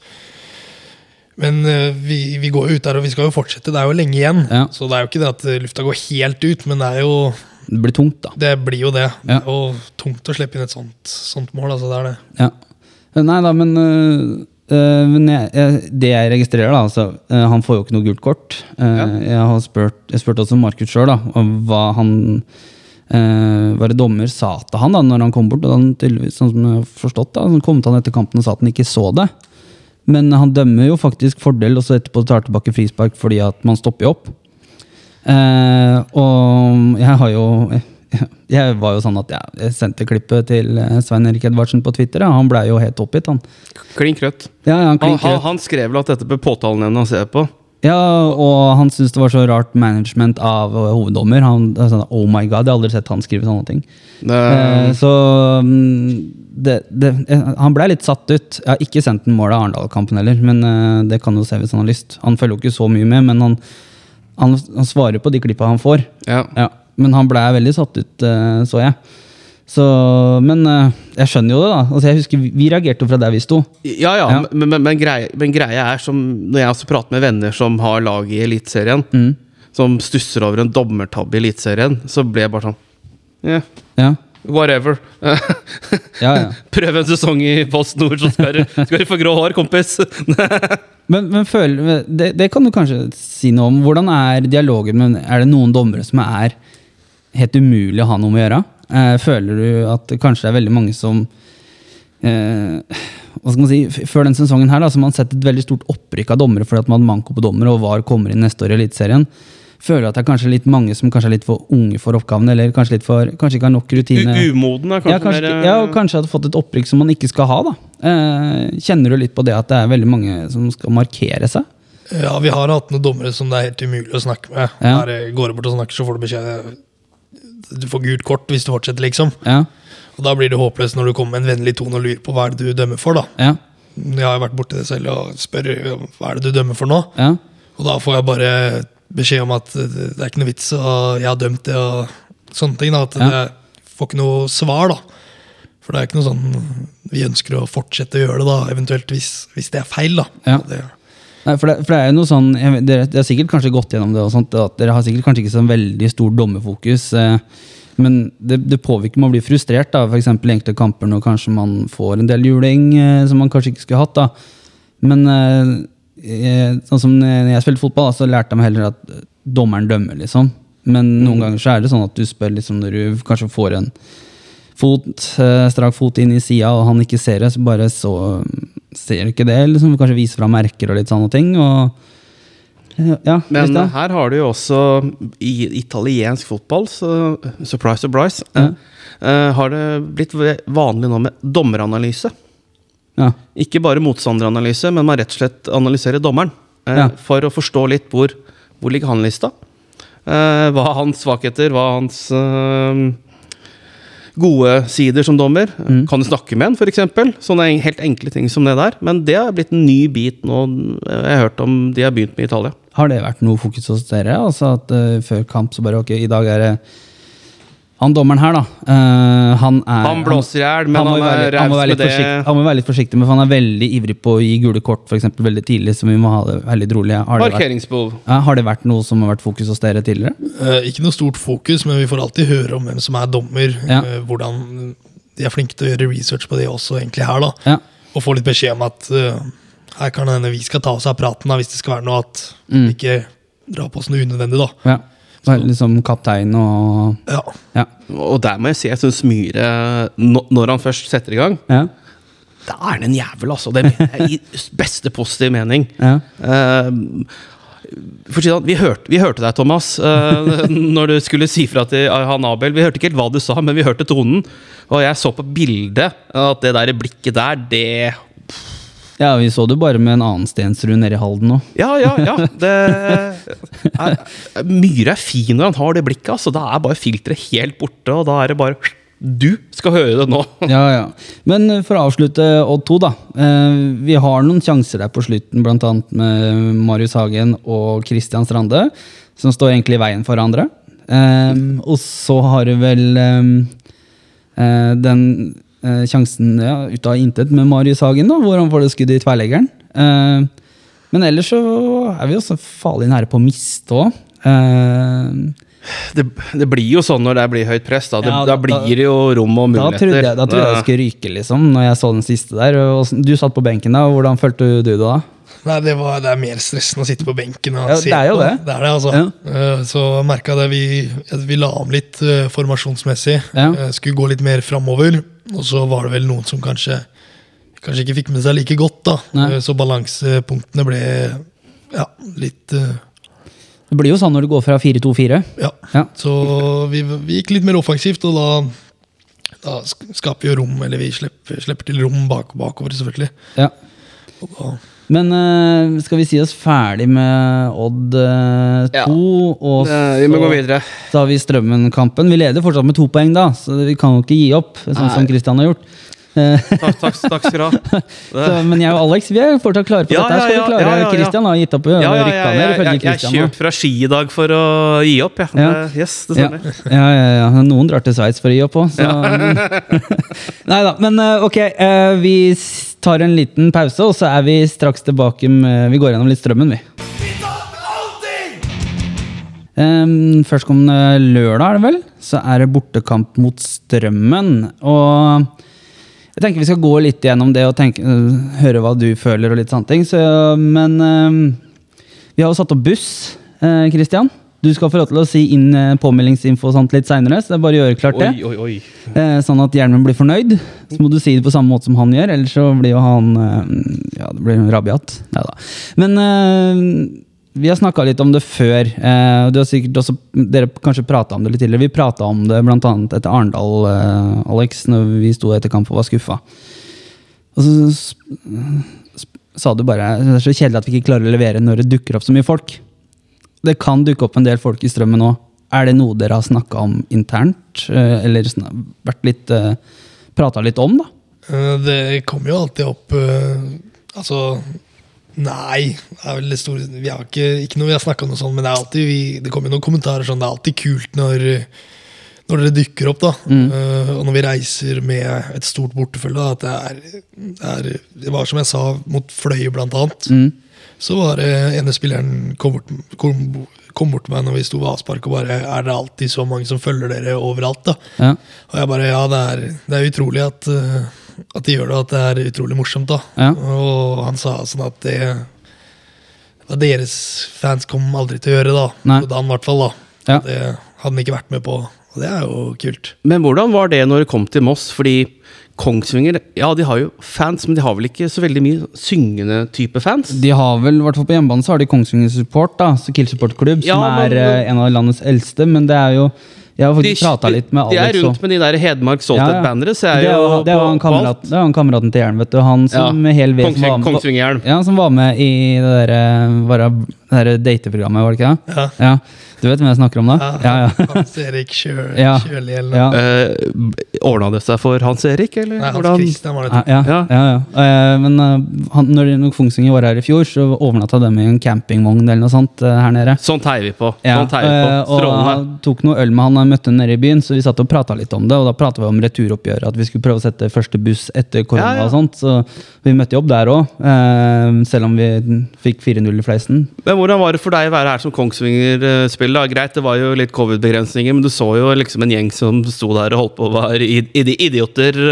Men eh, vi, vi går jo ut der, og vi skal jo fortsette. Det er jo lenge igjen. Ja. Så det er jo ikke det at eh, lufta går helt ut, men det er jo Det blir tungt, da. Det blir jo det. Ja. Jo tungt å slippe inn et sånt, sånt mål. Altså, det er det. Ja. Eh, Nei da, men, øh, men jeg, det jeg registrerer, da altså, Han får jo ikke noe gult kort. Ja. Jeg har spurt, jeg spurte også Markus sjøl om hva han øh, hva det dommer sa til han da når han kom bort. Og han tydeligvis, sånn som jeg har forstått da, så kom til han etter kampen og sa at han ikke så det. Men han dømmer jo faktisk fordel, og så etterpå tar tilbake frispark fordi at man stopper jo opp. Eh, og jeg har jo Jeg var jo sånn at jeg, jeg sendte klippet til eh, Svein Erik Edvardsen på Twitter. Ja. Han blei jo helt oppgitt, han. Klink rødt. Ja, ja, han, Han, han, skrev vel at dette bør påtalenemnda se på. Ja, og han syntes det var så rart management av hoveddommer. Han, er sånn, oh my god, Jeg har aldri sett han skrive sånne ting. Det, Eh, så mm, det, det, eh, Han blei litt satt ut. Jeg har ikke sendt den mål av Arendal-kampen heller, men eh, det kan jo se hvis han har lyst. Han følger jo ikke så mye med, men han, han, han svarer på de klippa han får. ja. Ja, men han blei veldig satt ut, eh, så jeg. Så, men eh, jeg skjønner jo det, da. Altså, jeg husker Vi reagerte jo fra der vi sto. Ja, ja, Ja. Men, men, men, greia, men greia er som Når jeg også prater med venner som har lag i Eliteserien, Mm. som stusser over en dommertabbe i Eliteserien, så ble jeg bare sånn yeah, Ja, Whatever. ja, ja. Prøv en sesong i Post Nord, så skal du få grå hår, kompis. Men, men føl, det, det kan du kanskje si noe om. Hvordan er dialogen? Men er det noen dommere som er helt umulig å ha noe med å gjøre? Eh, føler du at det kanskje er veldig mange som eh, hva skal man si, Før den sesongen her da, så har man sett et veldig stort opprykk av dommere fordi at man hadde manko på dommere, og VAR kommer inn neste år i Eliteserien. Føler du at det er kanskje litt mange som kanskje er litt for unge for oppgavene, eller kanskje, litt for, kanskje ikke har nok rutine? U umoden er kanskje, ja, kanskje, ja, og kanskje hadde fått et opprykk som man ikke skal ha. da. Eh, kjenner du litt på det at det er veldig mange som skal markere seg? Ja, vi har hatt noen dommere som det er helt umulig å snakke med. Ja. Her går du bort og snakker, så får du beskjed Du får gult kort hvis du fortsetter, liksom. Ja, Og da blir det håpløst når du kommer med en vennlig tone og lurer på hva er det du dømmer for, da. ja, Jeg har jo vært borti det selv og spør hva er det du dømmer for nå. ja. Og da får jeg bare beskjed om at det er ikke noe vits, og jeg har dømt det, og sånne ting. da, At jeg får ikke noe svar, da. For det er ikke noe sånn Vi ønsker å fortsette å gjøre det, da, eventuelt hvis, hvis det er feil, da. Ja. Det, Nei, for, det, for det er jo noe sånn, jeg, dere, dere har sikkert kanskje gått gjennom det, og sånt, at dere har sikkert kanskje ikke så veldig stor dommerfokus. Eh, men det, det påvirker å bli frustrert, da, f.eks. i enkelte kamper når kanskje man får en del juling eh, som man kanskje ikke skulle hatt. da. Men eh, eh, sånn som når jeg spilte fotball, da, så lærte jeg meg heller at dommeren dømmer, liksom. Men noen ganger så er det sånn at du spør liksom når du kanskje får en fot, eh, strak fot inn i sida, og han ikke ser det, så bare så ser du ikke det. liksom Kanskje viser fra merker og litt sånne ting. Og eh, ja, Men Christian? her har du jo også i italiensk fotball, så surprise, surprise, Ja. eh, har det blitt vanlig nå med dommeranalyse. ja. Ikke bare motstanderanalyse, men man rett og slett analyserer dommeren. Eh, Ja. For å forstå litt hvor, hvor ligger han lista. Eh, hva er hans svakheter, hva er hans eh, gode sider som dommer. Mm. Kan du snakke med en, f.eks.? Sånne helt enkle ting som det der. Men det har blitt en ny bit nå. Jeg har hørt om de har begynt med Italia. Har det vært noe fokus hos dere? Altså at uh, Før kamp så bare ok, i dag er det Han dommeren her, da. Uh, han er Han blåser i hjel, men han, han, er må raus være med det. forsikt- Han må være litt forsiktig med, for han er veldig ivrig på å gi gule kort for eksempel, veldig tidlig, så vi må ha det veldig rolig. Har det, vært, ja, har det vært noe som har vært fokus hos dere tidligere? Uh, ikke noe stort fokus, men vi får alltid høre om hvem som er dommer. Ja. Uh, hvordan De er flinke til å gjøre research på det også, egentlig her, da. Ja. Og få litt beskjed om at her kan det hende vi skal ta oss av praten da, hvis det skal være noe at Mm. ikke drar på oss noe unødvendig, da. ja. Være Liksom kaptein og Ja. Ja. Og der må jeg si jeg syns Myhre, når han først setter i gang, ja. da er han en jævel, altså. Det mener jeg i beste positiv mening. ja. Uh, vi, hørte, vi hørte deg, Thomas, eh, når du skulle si fra til han Abel. Vi hørte ikke helt hva du sa, men vi hørte tonen. Og jeg så på bildet at det der blikket der, det Ja, vi så det bare med en annen Stensrud nede i Halden nå. Ja, ja, ja. Det er, Myhre er fin når han har det blikket. Altså. Da er bare filteret helt borte, og da er det bare Du skal høre det nå! Ja, ja. Men eh, for å avslutte Odd 2, da. Eh, vi har noen sjanser der på slutten, bl.a. med Marius Hagen og Christian Strande, som står egentlig i veien for hverandre. Eh, og så har du vel den eh, sjansen ja, ut av intet med Marius Hagen, da, hvor han får det skuddet i tverleggeren. Eh, men ellers så er vi også farlig nære på å miste òg. Det, det blir jo sånn når det blir høyt press. Da, det, Ja, da, da- blir det jo rom og Da muligheter. trodde jeg, da trodde jeg det skulle ryke, liksom, når jeg så den siste der. Og Du satt på benken da, hvordan følte du det da? Nei, det, var, det er mer stressende å sitte på benken og Ja, se det er jo det. Det er det, altså. ja. Så merka jeg vi, at vi la om litt eh, formasjonsmessig. Ja. Eh, Skulle gå litt mer framover. Og så var det vel noen som kanskje Kanskje ikke fikk med seg like godt, da. Nei. Eh, Så balansepunktene ble ja, litt eh, Det blir jo sånn når du går fra 4-2-4. Ja. Ja. Så vi, vi gikk litt mer offensivt, og da, da skaper vi jo rom, eller vi slipper, slipper til rom bak, bakover, selvfølgelig. Ja. Og da, Men uh, skal vi si oss ferdig med Odd 2? Ja. Og Eh, vi må så gå videre. tar vi Strømmen-kampen. Vi leder fortsatt med to poeng, da, så vi kan jo ikke gi opp, sånn som Kristian har gjort. Takk, takk, takk skal du ha. så, men jeg og Alex vi er fortsatt klare på Ja, dette. Skal ja, vi klare? ja, ja, ja. Christian har gitt opp. Ja, Ja, ja, rykka ja, jeg, nå. kjørte fra ski i dag for å gi opp, jeg. Ja. Yes, det stemmer. ja, ja, ja. Noen drar til Sveits for å gi opp òg. Nei da. Men eh, ok, eh, vi tar en liten pause, og så er vi straks tilbake med Vi går gjennom litt strømmen, vi. Um, Førstkommende lørdag, er det vel, så er det bortekamp mot Strømmen. Og jeg tenker vi skal gå litt gjennom det og tenke, øh, høre hva du føler og litt sånne ting. Så, men vi har jo satt opp buss, Kristian. Christian. Du skal få lov til å si inn eh, påmeldingsinfo og sånt litt seinere, så det er bare å gjøre klart det. Oi, oi, oi. Eh, sånn at Hjelmen blir fornøyd. Så må du si det på samme måte som han gjør, ellers så blir jo han Ja, det blir rabiat. Neida. Men eh, vi har snakka litt om det før. Eh, og også, dere kanskje prata om det litt tidligere. Vi prata om det bl.a. etter Arendal, eh, Alex, når vi sto etter kamp og var skuffa. Og så sa du bare det er så kjedelig at vi ikke klarer å levere når det dukker opp så mye folk. Det kan dukke opp en del folk i strømmen nå. Er det noe dere har snakka om internt? eh, Eller vært litt Prata litt om, da? det kommer jo alltid opp Altså Nei, er det Vi har ikke, ikke noe vi har snakka om noe sånt, men det er alltid vi, det kommer noen kommentarer sånn Det er alltid kult når når det dukker opp, da. Eh, og når vi reiser med et stort bortefølge. da, At det er, det er Det var som jeg sa, mot Fløy, blant annet. Mm. Så var det ene spilleren kom bort, kom, kom bort til meg når vi sto ved avspark og bare Er det alltid så mange som følger dere overalt, da? Ja. Og jeg bare Ja, det er, det er utrolig at, eh, at de gjør det, at det er utrolig morsomt, da. Ja. Og han sa sånn at det deres fans kom aldri til å gjøre, da. Nei. På dagen, i hvert fall. da. Ja. Det hadde han ikke vært med på. Og det er jo kult. Men hvordan var det når det kom til Moss? Fordi Kongsvinger ja, de har jo fans, men de har vel ikke så veldig mye syngende type fans? De har vel, i hvert fall på hjemmebane, så har de Kongsvinger Support, da, så Kill Support Klubb, Ja, som men- er eh, en av landets eldste. Men det er jo Jeg har faktisk prata litt med de er Alex rundt med de der Hedmark Salted-bannere. så jeg det det var han, kameraten, er til Jern, vet du. Han som Ja, hel som var med-. Ja, som var med i det derre var det Det der dateprogrammet, var det ikke det? Ja. Ja. Du vet hvem jeg snakker om da? Ja, ja. Hans Erik Kjø Ja. Kjøli eller Ja. Eh, Ordna det seg for Hans Erik, eller? Nei, Hans hvordan? Christian var det. Ja, ja, Ja. ja, ja. Eh, Men eh, han, når, når Kongsvinger var her i fjor, så overnatta de i en campingvogn eller noe sånt eh, her nede. Sånt heier vi på. Ja, Sånt heier vi eh, på. og Strålende. han tok noe øl med han jeg møtte nede i byen, så vi satt og prata litt om det. Og da prata vi om returoppgjøret, at vi skulle prøve å sette første buss etter korona. Ja, ja. og sånt, Så vi møtte jo opp der òg, selv om vi fikk 4-0 i fleisen. Men hvordan var det for deg å være her som Kongsvinger-spiller? Greit, det var jo litt covid-begrensninger, men du så jo liksom en gjeng som sto der og holdt på å være id- id- idioter.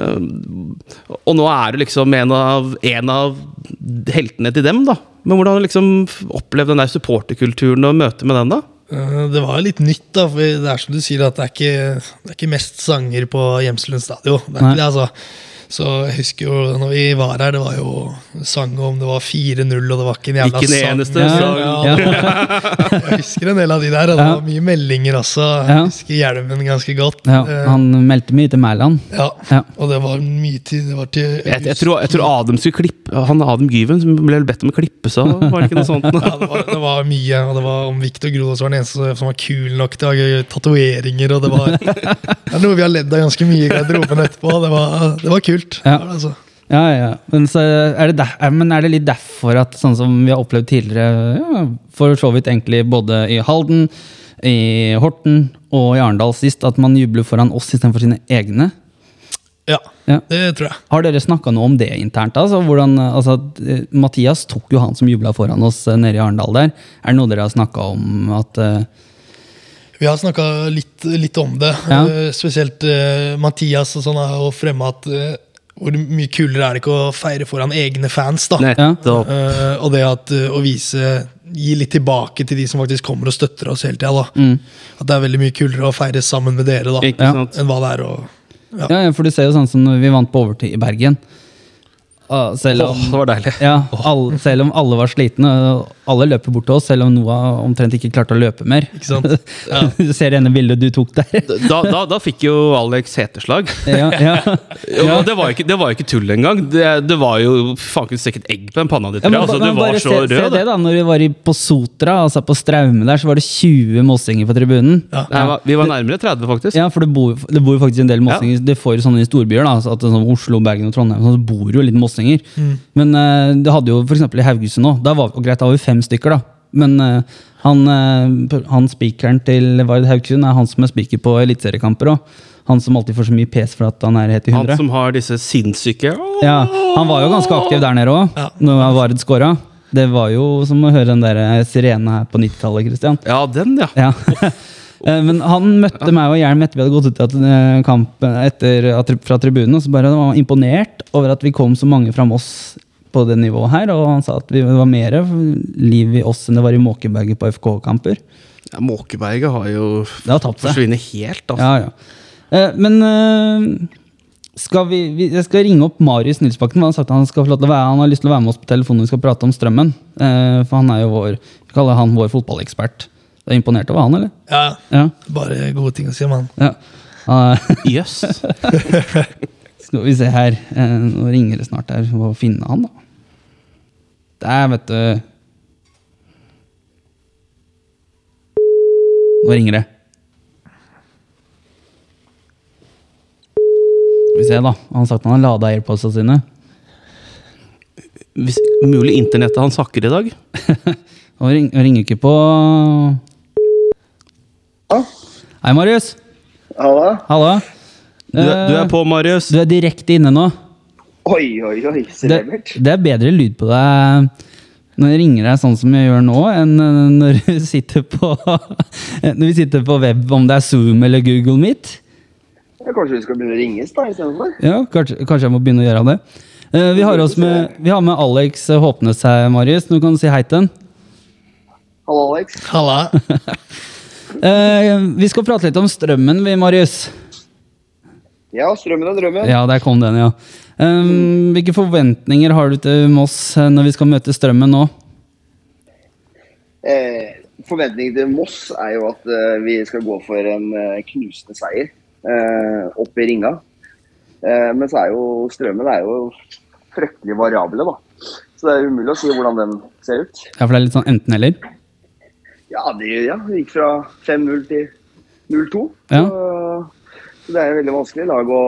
Og nå er du liksom en av, en av heltene til dem, da. Men hvordan har du liksom opplevd den der supporterkulturen og møtet med den, da? Eh, Det var litt nytt, da. For det er som du sier, at det er ikke, det er ikke mest sanger på Hjemselund stadion. Det er ikke det, altså. Så jeg husker jo når vi var her, det var jo sang om det var 4-0, og det var ikke en jævla Ikke en sang. eneste Ja, sang. Ja, jeg husker en del av de der, og det var mye meldinger også. Jeg husker Hjelmen ganske godt. Ja, Eh, han meldte mye til Mæland. ja. Ja. Og det var mye tid. Det var til Jeg, jeg, tror, jeg tror Adam skulle klippe Han Adam Gyven som ble bedt om å klippe seg, var det ikke noe sånt? ja, det, var, det var mye, og det var om Victor Grodås var den eneste som var kul nok til å ha tatoveringer. Og det var det er noe vi har ledd av ganske mye i garderoben etterpå. Det var, det var kult. Ja. Var det, altså. Ja, ja. Men, er det der, er- men er det litt derfor at sånn som vi har opplevd tidligere, ja, for så vidt egentlig både i Halden, i Horten og i Arendal sist, at man jubler foran oss istedenfor sine egne? Ja, Ja. det tror jeg. Har dere snakka noe om det internt? Altså, hvordan, altså, eh, Mathias tok jo han som jubla foran oss eh, nede i Arendal der. Er det noe dere har snakka om at eh, Vi har snakka litt, litt om det. Ja. Eh, Spesielt uh, Mathias og sånn har jo fremma at eh, hvor mye kulere er det ikke å feire foran egne fans, da. Nettopp. Uh, og det at, uh, å vise Gi litt tilbake til de som faktisk kommer og støtter oss hele tida. mm. At det er veldig mye kulere å feire sammen med dere da, enn hva det er å ja. Ja, ja, for du ser jo sånn som når vi vant på overtid i Bergen. Selv om, Åh, det var deilig. Ja, alle, selv om alle var slitne. Alle løper bort til oss, selv om Noah omtrent ikke klarte å løpe mer. Ikke sant? Ja. Du ser det ene bildet du tok der. Da, da, da fikk jo Alex heteslag. Ja, ja. ja. og det var jo ikke, det var ikke tull engang. Det, det var jo faen ikke stekt egg på den panna di. Ja, men, altså, men du var bare så se, rød. se det, da. Når vi var i, på Sotra, altså på Straume der, så var det 20 mossinger på tribunen. Ja. Nei, vi var nærmere 30, faktisk. Ja, for det bor, det bor faktisk en del mossinger. Det får jo sånne i storbyer, da, så at er sånn Oslo, Bergen og Trondheim, så bor jo litt mossinger. Men uh, det hadde jo for eksempel i Haugesund òg. Da var, og greit, da var vi fem stykker, da. Men uh, han, uh, han spikeren til Vard Haugesund er han som er spiker på eliteseriekamper òg. Han som alltid får så mye pes for at han er helt i Han som har disse sinnssyke Ja, han var jo ganske aktiv der nede òg, Ja. når Vard scora. Det var jo som å høre den der sirene her på 90-tallet, Christian. Ja, den, ja. Ja. Eh, Men han møtte meg og Hjelm etter vi hadde gått ut av eh, kampen etter, fra tribunen. Og så bare var han imponert over at vi kom så mange fra oss på det nivået her. Og han sa at det var mer liv i oss enn det var i Måkeberget på FK-kamper. ja Måkeberget har jo Det har tapt seg. forsvunnet helt, altså. Ja, ja. Eh, Men eh, skal vi, jeg skal ringe opp Marius Nilsbakken. Han har sagt han skal få lov til å være, han har lyst til å være med oss på telefonen når vi skal prate om strømmen. Eh, For han er jo vår, vi kaller han vår fotballekspert. Du er imponert over han, eller? ja, Ja. bare gode ting å si om han. ja. Jøss. Skal vi se her. Eh, Nå ringer det snart her. Må finne han, da. Der, vet du. Nå ringer det. Skal vi se, da. Han har sagt han har lada airpodsa sine. Hvis mulig internettet hans hakker i dag. Han han ringer ikke på Ja. Hei, Marius. Halla. Halla. Du, du er på, Marius. Du er direkte inne nå. Oi, oi, oi. Det, det er bedre lyd på deg når jeg ringer deg sånn som jeg gjør nå, enn eh, når du sitter på Når vi sitter på web, om det er Zoom eller Google Meet. Ja, kanskje vi skal begynne å ringes da istedenfor? Ja, kanskje, kanskje jeg må begynne å gjøre det. Eh, vi, har oss med, vi har med Alex Håpnes her, Marius. Du kan si hei til ham. Hallo, Alex. Halla. Eh, vi skal prate litt om strømmen, vi, Marius. Ja, strømmen er drømmen. Ja, der kom den, ja. Um, hvilke forventninger har du til Moss eh, når vi skal møte strømmen nå? Eh, forventningen til Moss er jo at eh, vi skal gå for en eh, knusende seier eh, opp i ringa. Eh, men så er jo strømmen er jo fryktelig variable, da. Så det er umulig å si hvordan den ser ut. Ja, for det er litt sånn enten-eller. Ja, det, ja, gikk fra 5-0 til 0-2. Ja. Så, det er veldig vanskelig lag å,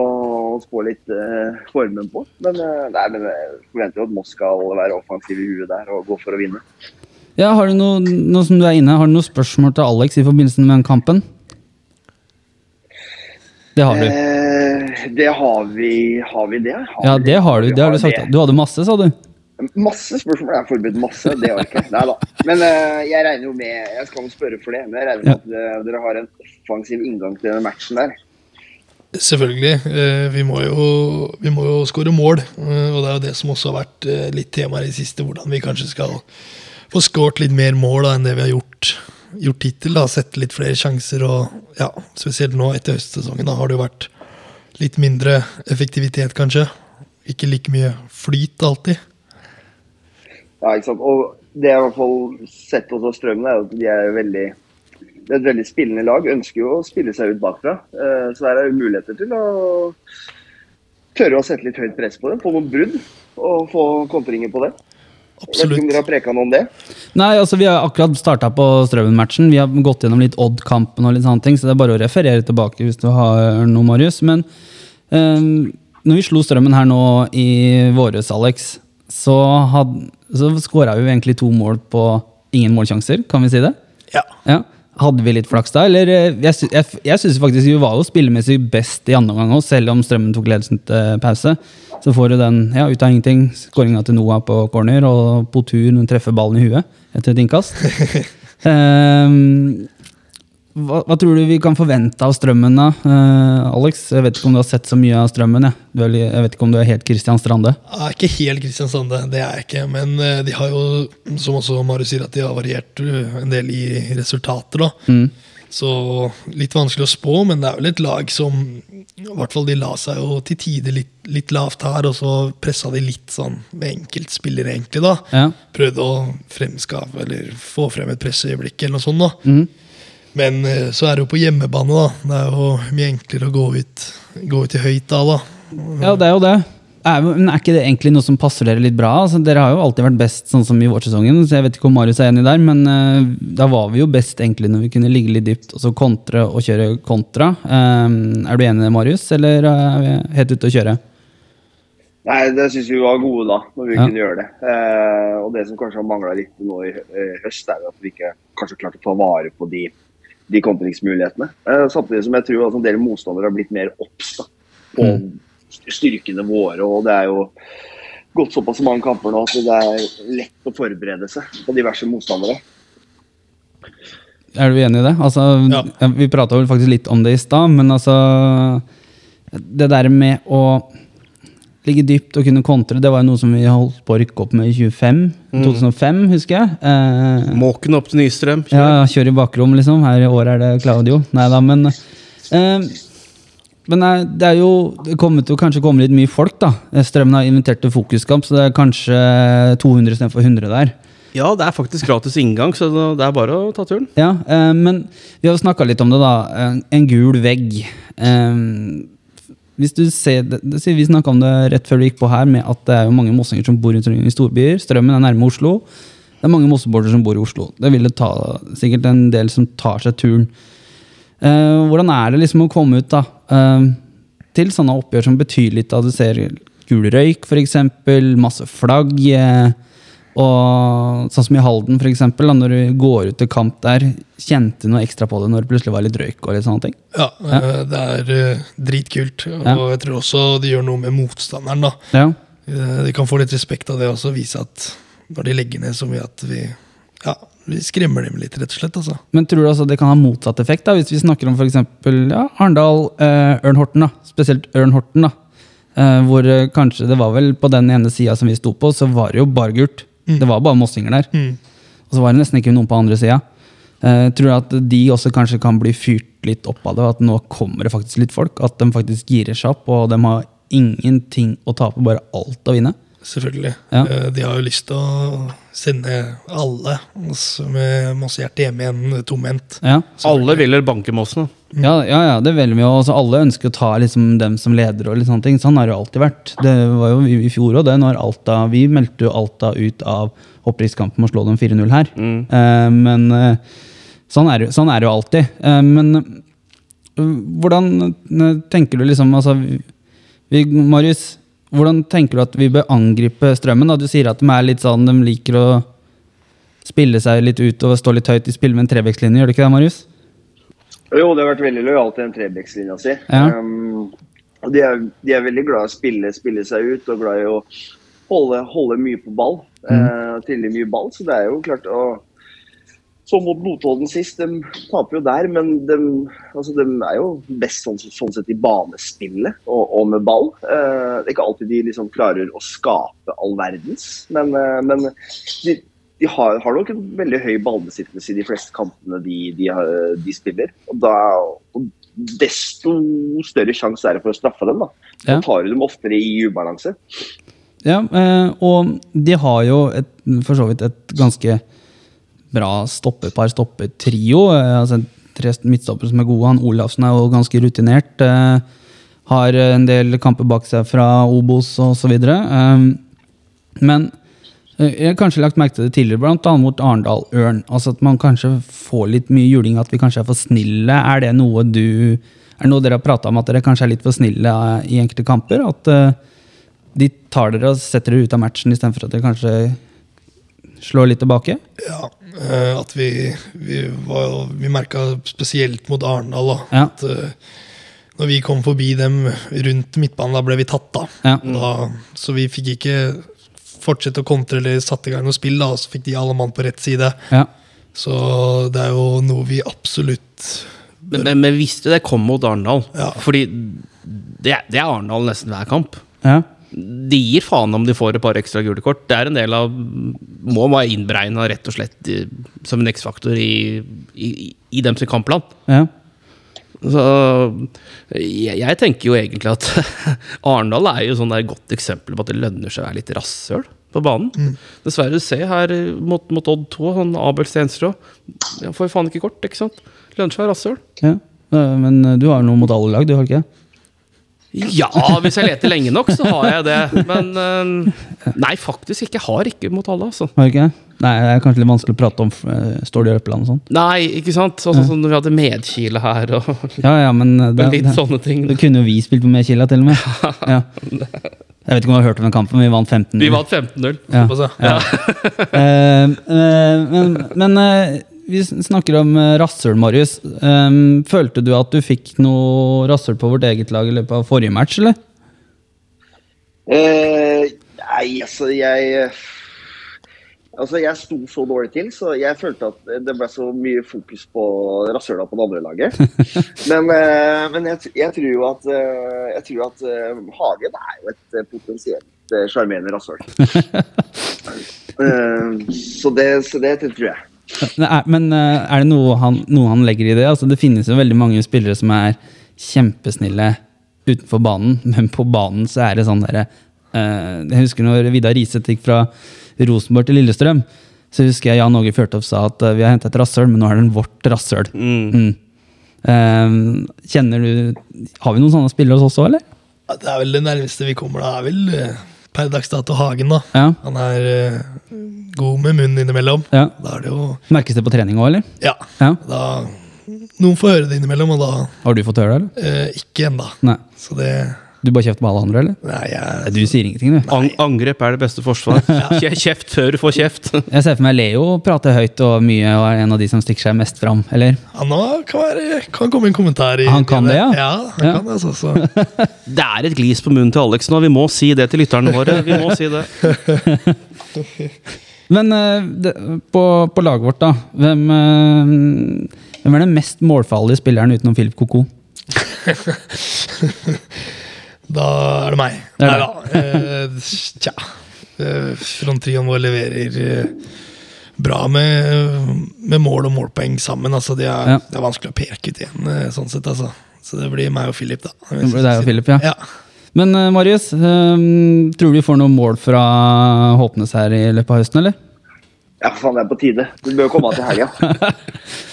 å spå litt eh, formen på. Men, eh, nei, men jeg forventer jo at Moss skal være offensiv i huet der og gå for å vinne. Ja, har du noe, noe som du er inne, har du noen spørsmål til Alex i forbindelse med den kampen? Det har du. Eh, det har vi Har vi det? Har Ja, det har du. Det har du sagt. Du hadde masse, sa du. Masse spørsmål. Jeg har forberedt masse. Det orker jeg. Nei da. Men uh, jeg regner jo med Jeg skal jo spørre for det, men jeg regner med at eh, dere har en offensiv inngang til den matchen der. Selvfølgelig. eh, Vi må jo, vi må jo skåre mål. Og det er jo det som også har vært litt tema i det siste. Hvordan vi kanskje skal få skåret litt mer mål da, enn det vi har gjort, gjort hittil. da, Sette litt flere sjanser. Og ja, spesielt nå etter høstsesongen da har det jo vært litt mindre effektivitet, kanskje. Ikke like mye flyt alltid. Ja, ikke sant? Og det jeg i hvert fall sett hos Strømmen, er at de er veldig det er et veldig spillende lag. Ønsker jo å spille seg ut bakfra. Eh, Så der er det muligheter til å tørre å sette litt høyt press på dem. Få noen brudd og få kontringer på det. Jeg vet Absolutt. dere har preka noe om det? Nei, altså Vi har akkurat starta på Strømmen-matchen. Vi har gått gjennom litt Odd-kampen, og litt sånne ting, så det er bare å referere tilbake hvis du har noe, Marius. Men um, når vi slo Strømmen her nå i våres, Alex, så, had, så skåra vi egentlig to mål på ingen målsjanser, kan vi si det? Ja. Ja. Hadde vi litt flaks da? Eller, eh, jeg sy- jeg, jeg syns faktisk vi var jo spillemessig best i andre omgang òg, selv om Strømmen tok ledelsen til pause. Så får du den ja, ut av ingenting. Skåringa til Noah på corner, og Potur treffer ballen i huet etter et innkast. Ehm, hva, hva tror du vi kan forvente av Strømmen, da? Uh, Alex, jeg vet ikke om du har sett så mye av Strømmen? Jeg, du er, jeg vet ikke om du er helt Christian Strande? Jeg er ikke helt Kristian Strande, det er jeg ikke. Men eh, de har jo, som også Marius sier, at de har variert eh, en del i resultater. da. Mm. Så litt vanskelig å spå, men det er vel et lag som I hvert fall de la seg jo til tider litt, litt lavt her, og så pressa de litt sånn med enkeltspillere, egentlig. da. Ja. Prøvde å fremskaffe, eller få frem et presseøyeblikk eller noe sånt. da. Mhm. Men eh, så er det jo på hjemmebane, da. Det er jo mye enklere å gå ut, gå ut i høyt da, da. Ja, det er jo det. Er, men er ikke det egentlig noe som passer dere litt bra? Altså, dere har jo alltid vært best sånn som i vårsesongen, så jeg vet ikke om Marius er enig der, men uh, da var vi jo best egentlig når vi kunne ligge litt dypt og så kontre og kjøre kontra. Um, er du enig, Marius, eller er vi helt ute å kjøre? Nei, det syns vi var gode da, når vi Ja. kunne gjøre det. Uh, og det som kanskje har mangla litt nå i eh, høst, er at vi ikke kanskje klarte å ta vare på de, de kontringsmulighetene. Eh, samtidig som jeg tror at en del motstandere har blitt mer obs på styrkene våre. Og det er jo gått såpass mange kamper nå at det er lett å forberede seg på diverse motstandere. Er du enig i det? Altså, ja, Vi prata vel faktisk litt om det i stad, men altså Det der med å ligge dypt og kunne kontre, det var jo noe som vi holdt på å rykke opp med i 25, 2005, husker jeg. Eh, Måken opp til Nystrøm. kjør. Ja, kjør i bakrom, liksom. Her i år er det Claudio. Nei da, men eh, Men nei, det er jo Det kommer til å kanskje komme litt mye folk, da. Strømmen har invitert til fokuskamp, så det er kanskje 200 istedenfor 100 der. Ja, det er faktisk gratis inngang, så det er bare å ta turen. Ja, eh, men vi har snakka litt om det, da. En, en gul vegg. Eh, hvis du ser, Vi snakka om det rett før du gikk på her, med at det er jo mange mossinger som bor i storbyer. Strømmen er nærme Oslo. Det er mange mosseborder som bor i Oslo. Det vil det ta sikkert en del som tar seg turen. Uh, hvordan er det liksom å komme ut da, uh, til sånne oppgjør som betyr litt? da Du ser gul røyk, f.eks., masse flagg. Eh, og sånn som i Halden, for eksempel, da, når du går ut til kamp der, kjente noe ekstra på det når det plutselig var litt røyk og litt sånne ting? Ja, ja. det er eh, dritkult. Ja. Og jeg tror også det gjør noe med motstanderen. da. Ja. Eh, De kan få litt respekt av det også, vise at når de legger ned så mye at vi ja, vi skremmer dem litt, rett og slett. altså. Men tror du altså det kan ha motsatt effekt? da, Hvis vi snakker om f.eks. Ja, Arendal, eh, Ørn Horten, da. spesielt Ørn Horten. da. Eh, hvor eh, kanskje det var vel på den ene sida som vi sto på, så var det jo bare gult. Det var bare mossinger der. Mm. Og så var det nesten ikke noen på andre sida. Eh, tror du at de også kanskje kan bli fyrt litt opp av det, at nå kommer det faktisk litt folk? At de faktisk girer seg opp, og de har ingenting å tape, bare alt å vinne? selvfølgelig. Ja. Eh, De har jo lyst til å sende alle med Mosse-hjertet hjem igjen tomhendt. Ja. Alle vil banke Mossen. Ja, ja, ja, det velger vi jo. Altså, alle ønsker å ta liksom, dem som leder. og litt sånne ting. Sånn har det jo alltid vært. Det var jo i, i fjor òg, det. Når Alta, vi meldte jo Alta ut av opprykkskampen med å slå dem 4-0 her. Eh, men uh, sånn, er sånn er det jo alltid. Uh, men hvordan tenker du liksom altså, vi, Marius, hvordan tenker du at vi bør angripe Strømmen? Da? Du sier at de er litt sånn, de liker å spille seg litt ut og stå litt høyt i spill med en trebekslinje, gjør du ikke det, Marius? Jo, det har vært veldig lojalt til den trebekslinja si. Ja. Um, og de er, de er veldig glad i å spille, spille seg ut og glad i å holde, holde mye på ball. Uh, Trille mye ball. Så det er jo klart å Så mot Notodden sist, de taper jo der, men de, altså, de er jo best sånn, sånn sett i banespillet og, og med ball. Uh, det er ikke alltid de liksom klarer å skape all verdens, men, uh, men de, de har, har nok en veldig høy ballbesittelse i de fleste kampene de, de, de spiller. Og da og desto større sjanse er det for å straffe dem. Da. Da tar du dem oftere i ubalanse. Ja, eh, og de har jo et, for så vidt et ganske bra stoppepar, stoppetrio. Eh, altså tre midtstoppere som er gode. Han Olafsen er jo ganske rutinert. Eh, har en del kamper bak seg fra Obos osv. Men jeg har kanskje lagt merke til det tidligere, annet mot Arendal Ørn. Altså at man kanskje får litt mye juling, at vi kanskje er for snille. Er det noe du er det noe dere har prata om, at dere kanskje er litt for snille eh, i enkelte kamper? At uh, de tar dere og setter dere ut av matchen istedenfor at dere kanskje slår litt tilbake? Ja, eh, at vi, vi, var- vi merka spesielt mot Arendal da, Ja. at uh, når vi kom forbi dem rundt midtbanen, da ble vi tatt da. Ja. Da, så vi fikk ikke fortsette å kontre eller satte i gang noe spill, da, og så fikk de alle mann på rett side. Ja. Så det er jo noe vi absolutt Men, men, men visste det kom mot Arendal. Ja. Fordi det, er- det er Arendal nesten hver kamp. ja. De gir faen om de får et par ekstra gule kort. Det er en del av Må være innberegna rett og slett som en X-faktor i, i, i dem sin kampplan. ja. Så jeg, jeg tenker jo egentlig at Arendal er jo sånn der godt eksempel på at det lønner seg å være litt rasshøl på banen. Dessverre, du ser her eh, mot, mot Odd 2, han Abel Stenstrå Han får jo faen ikke kort, ikke sant? Lønner seg å være rasshøl. ja. Eh, Men eh, du har noe mot alle lag, du har ikke? Ja, hvis jeg leter lenge nok, så har jeg det. Men eh, nei, faktisk ikke. Jeg har ikke mot alle, altså. Ikke? Nei, det er kanskje litt vanskelig å prate om Står det i Øppeland og sånn. Nei, ikke sant? Sånn som når vi hadde Medkile her og Ja, ja, men eh, det, litt det, sånne ting. Da kunne jo vi spilt på Medkila til og med. Ja. Jeg vet ikke om du har hørt om den kampen, men vi vant 15-0. Vi vant 15-0. Ja. Ja. Eh, eh, men men eh, vi snakker om uh, rasshøl, Marius. Um, følte du at du fikk noe rasshøl på vårt eget lag i løpet av forrige match, eller? Uh, nei, altså jeg Altså, jeg sto så dårlig til, så jeg følte at det ble så mye fokus på rasshøla på det andre laget. Men, eh, men jeg, jeg tror jo at, eh, jeg tror at eh, Hagen er jo et eh, potensielt eh, sjarmerende rasshøl. Eh, så, det, så det tror jeg. Men er, men eh, er det noe han, noe han legger i det? Altså, det finnes jo veldig mange spillere som er kjempesnille utenfor banen, men på banen så er det sånn derre eh, Jeg husker når Vidar Riseth gikk fra Rosenborg til Lillestrøm. Så husker jeg Jan Åge Fjørtoft sa at eh, vi har henta et rasshøl, men nå er det vårt rasshøl. Mm. Eh, kjenner du Har vi noen sånne spillere hos oss òg, eller? Det er vel det nærmeste vi kommer. Da er vel per dags dato Hagen, da. Ja. Han er eh, god med munnen innimellom. ja. Da er det jo Merkes det på trening òg, eller? Ja. Ja. Da, noen får høre det innimellom, og da Har du fått høre det, eller? eh, ikke ennå. Nei. Så det Du bare kjefter på alle andre, eller? Nei, jeg Du sier ingenting, du. Ang angrep er det beste forsvar. Kje- Kjeft før du får kjeft. Jeg ser for meg Leo prater høyt og mye og er en av de som stikker seg mest fram, eller? Han nå kan, være, kan komme en kommentar i Han kan det, ja? Ja, han Ja. kan det, altså. Så. Det er et glis på munnen til Alex nå. Vi må si det til lytterne våre. Vi må si det. Men eh, det, på, på laget vårt, da. Hvem, eh, hvem er den mest målfarlige spilleren utenom Philip Koko? Da er det meg. Det er Nei da. Uh, tja. Uh, Frontrioen vår leverer uh, bra med, med mål og målpoeng sammen. Altså, det, er, Ja. det er vanskelig å peke ut igjen, eh, sånn sett. Altså. Så det blir meg og Philip, da. Det blir deg og Philip, ja. ja. Men eh, Marius, eh, tror du vi får noen mål fra Håpnes her i løpet av høsten, eller? Ja, for faen, det er på tide. Du bør komme til helga.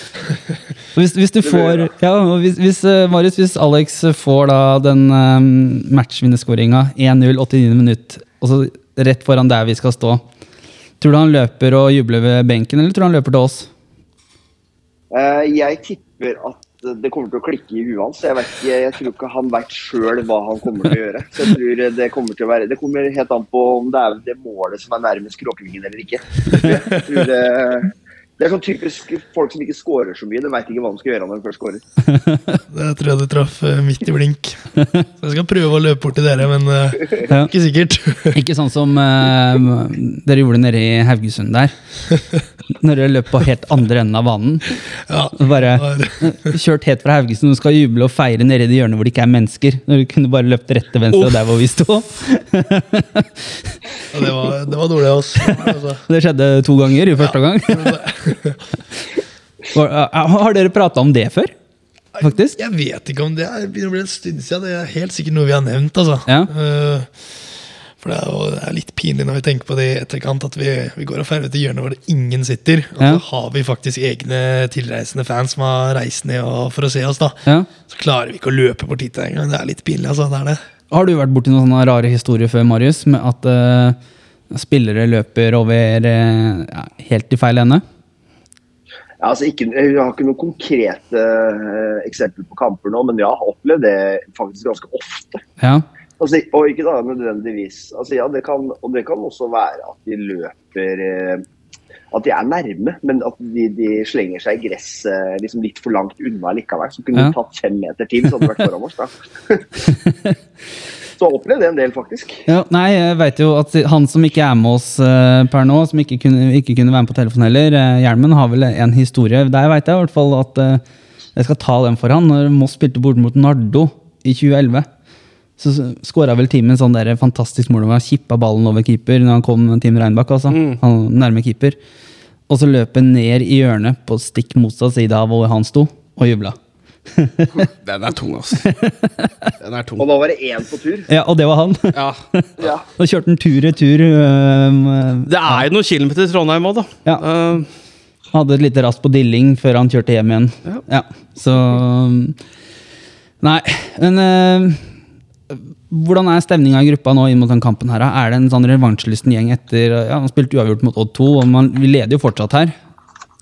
Hvis, hvis du får ja, hvis, hvis, eh, Marius, hvis Alex får da den um, matchvinnerskåringa 1-0 89 minutt, og så rett foran der vi skal stå, tror du han løper og jubler ved benken, eller tror du han løper til oss? Uh, jeg tipper at det kommer til å klikke i huet hans. Jeg, vet jeg tror ikke han vet sjøl hva han kommer til å gjøre. Så jeg tror Det kommer til å være, det kommer helt an på om det er det målet som er nærmest kråkevingen eller ikke. Jeg tror det, det er sånn typisk folk som ikke scorer så mye. De veit ikke hva de skal gjøre når de først scorer. Det tror jeg du traff eh, midt i blink. Så jeg skal prøve å løpe bort til dere, men eh, ikke sikkert. Ikke sånn som eh, dere gjorde nede i Haugesund der. Når dere løp på helt andre enden av banen. Ja, Bare kjørt helt fra Haugesund og skal juble og feire nede i det hjørnet hvor det ikke er mennesker. Når du kunne bare løpt rett til venstre og der hvor vi sto. Ja, det, var, det var dårlig av oss. Altså, Det skjedde to ganger i første gang. Var- eh, Har dere prata om det før? Faktisk? jeg vet ikke om det er, begynner å bli en stund siden. Det er helt sikkert noe vi har nevnt. Altså. Ja. Eh, for det er, jo, det er litt pinlig når vi tenker på det i etterkant, at vi, vi går og feirer til hjørnet hvor det ingen sitter. Og Ja. så har vi faktisk egne tilreisende fans som har reist ned og, for å se oss. da Ja. Så klarer vi ikke å løpe bort hit engang. Det er litt pinlig. altså, det er det. Har du vært borti noen sånne rare historier før, Marius? Med at uh, spillere løper over uh, helt i feil ende? Ja, altså ikke, jeg har ikke noen konkrete uh, eksempler på kamper nå, men ja, jeg har opplevd det faktisk ganske ofte. Ja. Altså, og ikke da nødvendigvis. Altså, ja, det kan, og det kan også være at de løper eh, At de er nærme, men at de, de slenger seg i gresset liksom litt for langt unna likevel. Så kunne Ja. de tatt fem meter til, så hadde de vært foran oss. da. så jeg opplevde det en del, faktisk. Ja, nei, jeg vet jo at han som ikke er med oss eh, per nå, som ikke kunne, ikke kunne være med på telefon heller, eh, Hjelmen har vel en historie. Der vet jeg i hvert fall at eh, jeg skal ta den for han. Når Moss spilte bort mot Nardo i 2011, så skåra vel teamet en sånn der fantastisk mål hvor han kippa ballen over keeper når han kom Team Reinbakk, altså. Han nærme keeper. Og så løp han ned i hjørnet på stikk motsatt side av hvor han sto, og jubla. Den er tung, altså. Den er tung. Og da var det én på tur. Ja, og det var han. Ja. Ja. Da kjørte han tur-retur. Um, Det er jo noen kilometer til Trondheim òg, da. Ja. Eh, Hadde et lite rast på Dilling før han kjørte hjem igjen. Ja. så Nei, men øh, Hvordan er stemninga i gruppa nå inn mot den kampen? her? Er det en sånn revansjelysten gjeng etter ja, Man spilte uavgjort mot Odd 2, og man, vi leder jo fortsatt her.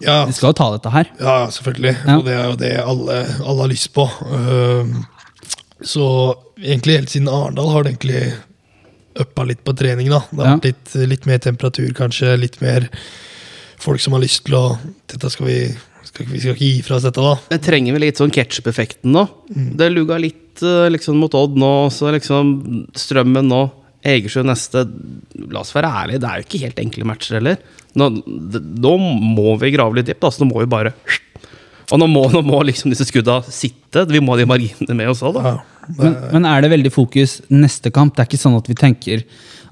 Ja, Vi skal jo ta dette her. Ja, selvfølgelig. Ja. Og det er jo det alle, alle har lyst på. Uh, så egentlig helt siden Arendal har det egentlig uppa litt på trening. da. Det har vært litt, litt mer temperatur, kanskje. Litt mer folk som har lyst til å Dette skal vi skal, ikke- Vi skal ikke gi fra oss dette, da. Jeg trenger vel litt sånn ketsjup-effekten nå. Det luga litt eh, liksom mot Odd nå, så liksom Strømmen nå. Egersjø neste. La oss være ærlige, det er jo ikke helt enkle matcher heller. Nå, nå må vi grave litt dypt. Altså, nå må vi bare Og nå må, nå må liksom disse skudda sitte. Vi må ha de marginene med oss òg, da. Ja, Men, men er det veldig fokus neste kamp? Det er ikke sånn at vi tenker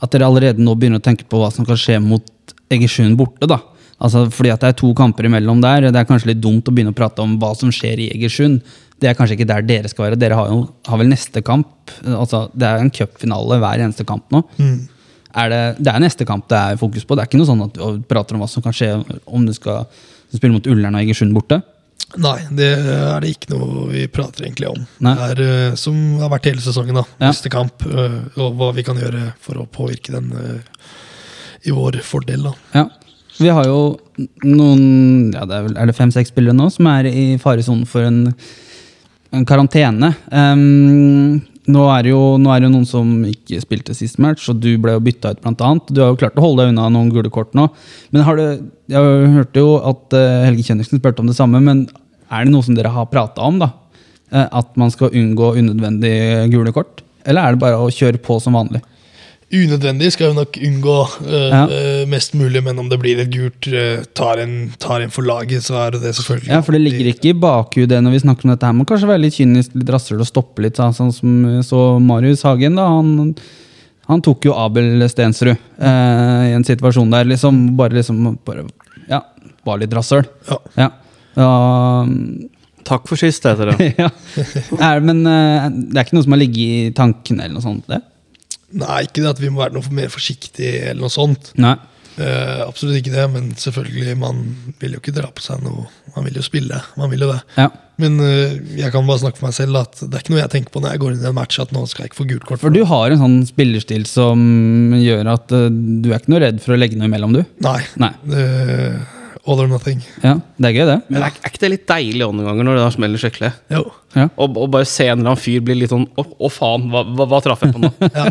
at dere allerede nå begynner å tenke på hva som kan skje mot Egersund borte, da? Altså, fordi at det er to kamper imellom der. Det er kanskje litt dumt å begynne å prate om hva som skjer i Egersund. Det er kanskje ikke der dere skal være. Dere har jo har vel neste kamp. Altså, det er en cupfinale hver eneste kamp nå. Er det, det er neste kamp det er fokus på. Det er ikke noe sånn at vi prater om hva som kan skje om du skal spille mot Ullern og Egersund borte. Nei, det er det ikke noe vi prater egentlig om. Nei. Det er eh, som har vært hele sesongen. da. Ja. Neste kamp, eh, og hva vi kan gjøre for å påvirke den eh, i vår fordel. da. Ja. Vi har jo noen ja, det Er, vel- er det fem-seks spillere nå som er i faresonen for en, en karantene? Um, nå, er jo, nå er det jo noen som ikke spilte sist match, og du ble jo bytta ut, blant annet. Du har jo klart å holde deg unna noen gule kort nå. Men har du, jeg hørte jo at eh, Helge Kjønniksen spurte om det samme, men er det noe som dere har prata om? da? Eh, at man skal unngå unødvendige gule kort? Eller er det bare å kjøre på som vanlig? Unødvendig skal vi nok unngå eh, Ja. eh, mest mulig, men om det blir et gult, eh, tar, en, tar en for laget, så er det det, selvfølgelig. Ja, for det ligger ikke i bakhudet når vi snakker om dette her. Man kanskje være litt kynisk, litt rasshøl og stoppe litt. Sånn som så Marius Hagen, da. Han, han tok jo Abel Stensrud eh, i en situasjon der. liksom, Bare liksom bare, Ja, var litt rasshøl. Ja. Ja. Ja, Takk for sist, heter det. ja. er, men det er ikke noe som har ligget i tankene eller noe sånt? det? Nei, ikke det at vi må være noe mer forsiktig eller noe sånt. Nei. Uh, absolutt ikke det, men selvfølgelig, man vil jo ikke dra på seg noe. Man vil jo spille, man vil jo det. Ja. Men uh, jeg kan bare snakke for meg selv at det er ikke noe jeg tenker på når jeg går inn i en match, at nå skal jeg ikke få gult kort. For du har en sånn spillerstil som gjør at uh, du er ikke noe redd for å legge noe imellom, du? Nei. Nei. Eh, all or nothing. Ja, Det er gøy, det. Men er, er ikke det litt deilig også noen ganger når det da smeller skikkelig? Jo. Ja. Og, og bare se en eller annen fyr bli litt sånn Å, å faen, hva, hva, hva traff jeg på nå? Ja.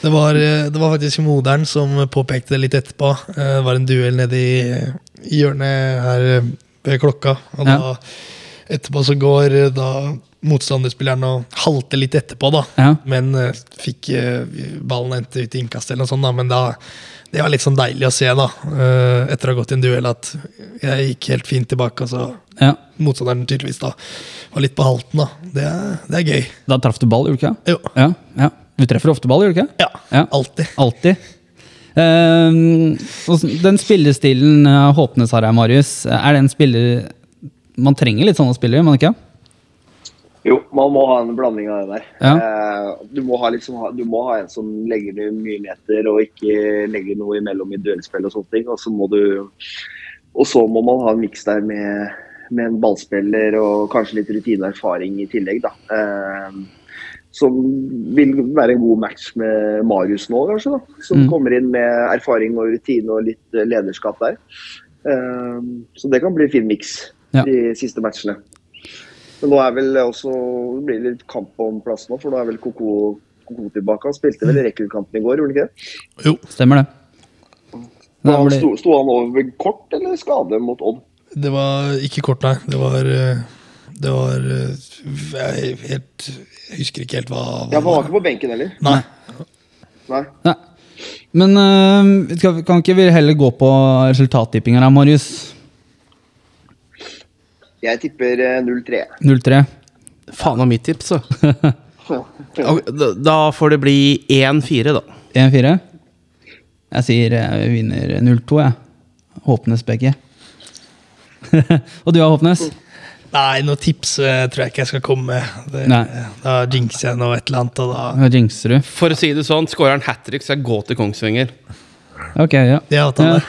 Det var, eh, det var faktisk moderen som påpekte det litt etterpå. Eh, Det var en duell nede i, i hjørnet her eh, ved klokka. Og Ja. etterpå så går da motstanderspilleren og halter litt etterpå, da. Ja. Men fikk ballen endte ut i innkast eller noe sånt, da. Men da, det var litt sånn deilig å se, da. Etter å ha gått i en duell, at jeg gikk helt fint tilbake. Og så Ja. motstanderen tydeligvis da var litt på halten, da. Det, er- det er gøy. Da traff du ball, gjorde du ikke? Jo. Ja. ja. Du treffer ofte ball, gjør du ikke? Ja. Ja. Alltid. Alltid. Uh, den spillestilen uh, Håpnes har her, Marius, er det en spiller Man trenger litt sånne spillere, man ikke? Jo, man må ha en blanding av det der. Ja. Eh, du, må ha liksom, du må ha en som legger ned mye meter og ikke legger noe imellom i duellspill og sånne ting. Og så må, du, og så må man ha en miks der med, med en ballspiller og kanskje litt rutine og erfaring i tillegg. Da. Eh, som vil være en god match med Marius nå, kanskje. da. Som Mm. kommer inn med erfaring og rutine og litt eh, lederskap der. Eh, så det kan bli en fin miks Ja. de siste matchene. Men nå er vel også det blir litt kamp om plass nå, for nå er vel Koko, Koko tilbake. Han spilte vel rekordkampen i går, gjorde han ikke det? Jo. Stemmer det. Sto, sto han over kort eller skade mot Odd? Det var ikke kort, nei. Det var eh, Det var eh, Jeg, helt, jeg husker ikke helt hva, hva Ja, for han var ikke på benken heller. Nei. Nei. Nei. Men uh, skal, kan ikke vi heller gå på resultattippinga da, Marius? Jeg tipper eh, 0-3. 0-3. Faen av mitt tips, så. Da da får det bli 1-4, da. 1-4. Jeg sier jeg vinner 0-2, jeg. Håpenes begge. Og du har Håpnes? Nei, noe tips eh, tror jeg ikke jeg skal komme med. Det, Da jinxer jeg noe et eller annet, og da Hva jinxer du? For å si det sånn, skårer han hat trick, så jeg går til Kongsvinger. Ok, ja. Det er avtale.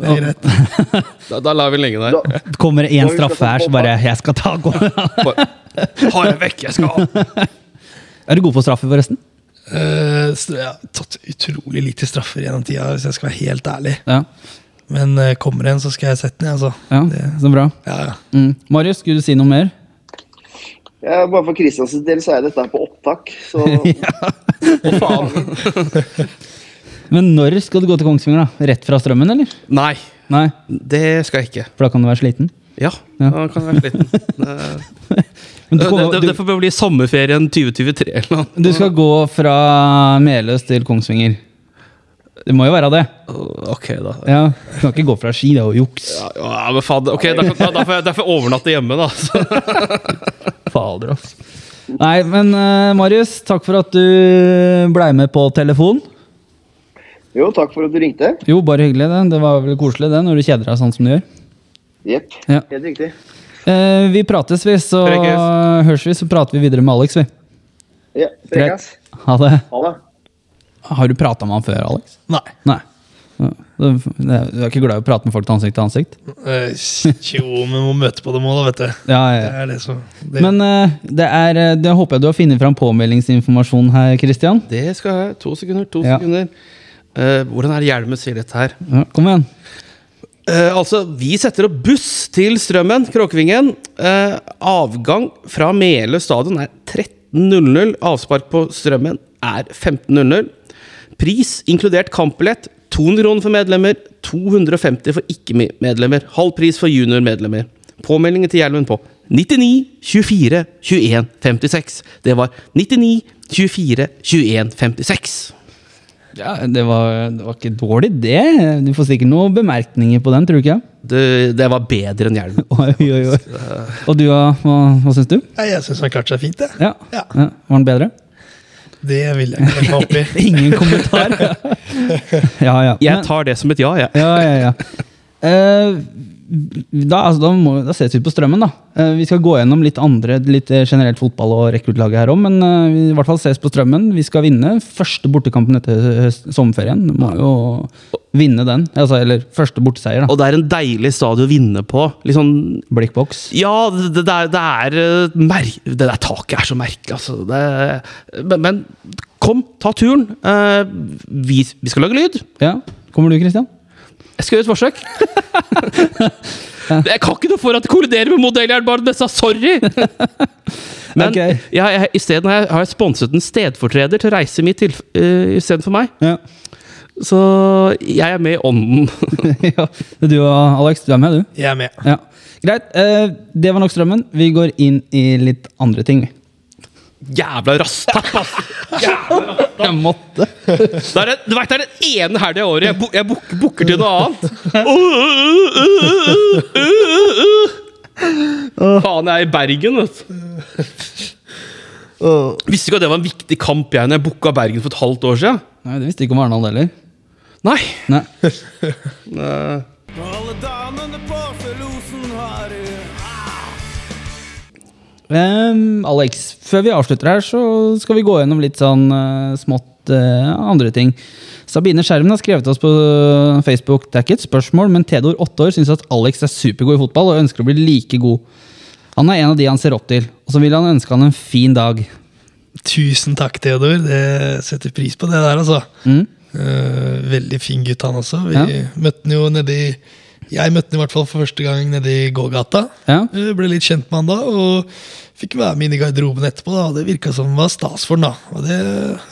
Det er greit. Da, da lar vi den ligge der. Da, Kommer det én straffe her, så bare Jeg skal ta gå. Ha deg vekk, jeg skal Er du god på straffer, forresten? Uh, jeg har tatt utrolig lite straffer gjennom tida, hvis jeg skal være helt ærlig. Ja. Men eh, kommer det en, så skal jeg sette den, altså. ja Det, så bra. ja, ja. Mm. Marius, skulle du si noe mer? ja, bare for Kristians del så er dette på opptak, så Men når skal du gå til Kongsvinger? da? Rett fra strømmen, eller? Nei, Nei, det skal jeg ikke. for da kan du være sliten? Ja, Ja. da kan jeg være sliten. Det, Men du, det, kommer, det, det får bli sommerferien 2023 eller noe. du, du skal gå fra Meløs til Kongsvinger. Det må jo være det. Ok, da. Ja, Du kan ikke gå fra ski, det er jo juks. Ja, ja, men faen, ok, da, da, da, får jeg, da får jeg overnatte hjemme, da. Fader, ass. Nei, men uh, Marius, takk for at du blei med på telefon. Jo, takk for at du ringte. Jo, bare hyggelig. Det Det var vel koselig det, når du kjeder deg sånn som du gjør. Jepp, Ja. helt riktig. Uh, vi prates, vi, så hørs vi, så prater vi videre med Alex, vi. Ja, Prekas. Ha det. Ha det. Har du prata med han før, Alex? Nei. Nei. Du du er ikke glad i å prate med folk til ansikt til ansikt? Eh, jo, men må møte på dem òg, da, vet du. Ja, Det ja. er det som det, Men eh, det er eh, Det håper jeg du har funnet fram påmeldingsinformasjon her, Christian. Det skal jeg. To sekunder, to Ja. sekunder. Uh, hvordan er det Hjelmet sier dette her? Ja, kom igjen. Uh, altså, vi setter opp buss til Strømmen, Kråkevingen. Eh, avgang fra Meløy stadion er 13.00. Avspark på Strømmen er 15.00. Pris, inkludert kampbillett, 200 kroner for medlemmer, 250 for ikke-medlemmer. Halv pris for juniormedlemmer. Påmeldingen til Hjelmen på 99 24 21 56. Det var 99 24 21 56. Ja, det var, det var ikke dårlig, det. Du får sikkert noen bemerkninger på den, tror du ikke? Det, det var bedre enn Hjelmen. Oi, oi, oi. Og du, hva, hva syns du? Jeg syns han klarte klart seg fint, jeg. Ja. Ja. ja. Var den bedre? Det vil jeg ikke hoppe opp i. Ingen kommentar. ja, ja. Jeg tar det som et ja, jeg. Ja, ja, ja. Eh, da, altså, da, må, da ses vi på strømmen, da. Eh, vi skal gå gjennom litt andre, litt eh, generelt fotball og rekruttlaget her òg, men eh, vi i hvert fall ses på strømmen. Vi skal vinne første bortekampen etter høst- sommerferien. Må jo vinne den. Altså, eller første borteseier, da. Og det er en deilig stadion å vinne på. Sånn Blikkboks. Ja, det, det, er, det er eh, mer, Det der taket er så merkelig, altså. Det, men, kom, ta turen. Eh, vi, vi skal lage lyd. Ja. Kommer du, Christian? Jeg skal gjøre et forsøk. Jeg kan ikke noe for at det kolliderer med modelljernbanen, sa sorry! Men okay. jeg, jeg, i stedet har jeg, har jeg sponset en stedfortreder til å reise mitt til, uh, istedenfor meg. Ja. Så jeg er med i ånden. ja. Du og Alex, du er med, du? Jeg er med. Ja. Greit. Uh, det var nok strømmen. Vi går inn i litt andre ting. vi. Jævla rasstapp, altså! Jeg måtte. Det er, du vet, det er den ene helga i året jeg, bo- jeg booker, til noe annet. Faen, jeg er i Bergen, vet du. Visste ikke at det var en viktig kamp jeg når jeg booka Bergen for et halvt år siden. Nei, Det visste ikke om Arendal heller. Nei. Nei. Alle damene Ehm, Alex, før vi avslutter her, så skal vi gå gjennom litt sånn uh, smått uh, andre ting. Sabine Skjermen har skrevet oss på Facebook. Det er ikke et spørsmål, men Tedor, åtte år, syns at Alex er supergod i fotball og ønsker å bli like god. Han er en av de han ser opp til, og så vil han ønske han en fin dag. Tusen takk, Theodor. Det setter pris på det der, altså. Mm. Uh, veldig fin gutt, han også. Vi Ja. møtte han jo nedi Jeg møtte han i hvert fall for første gang nede i gågata. Ja. Eh, ble litt kjent med han da, og fikk være med inn i garderoben etterpå. da, Det virka som det var stas for han, da. Og det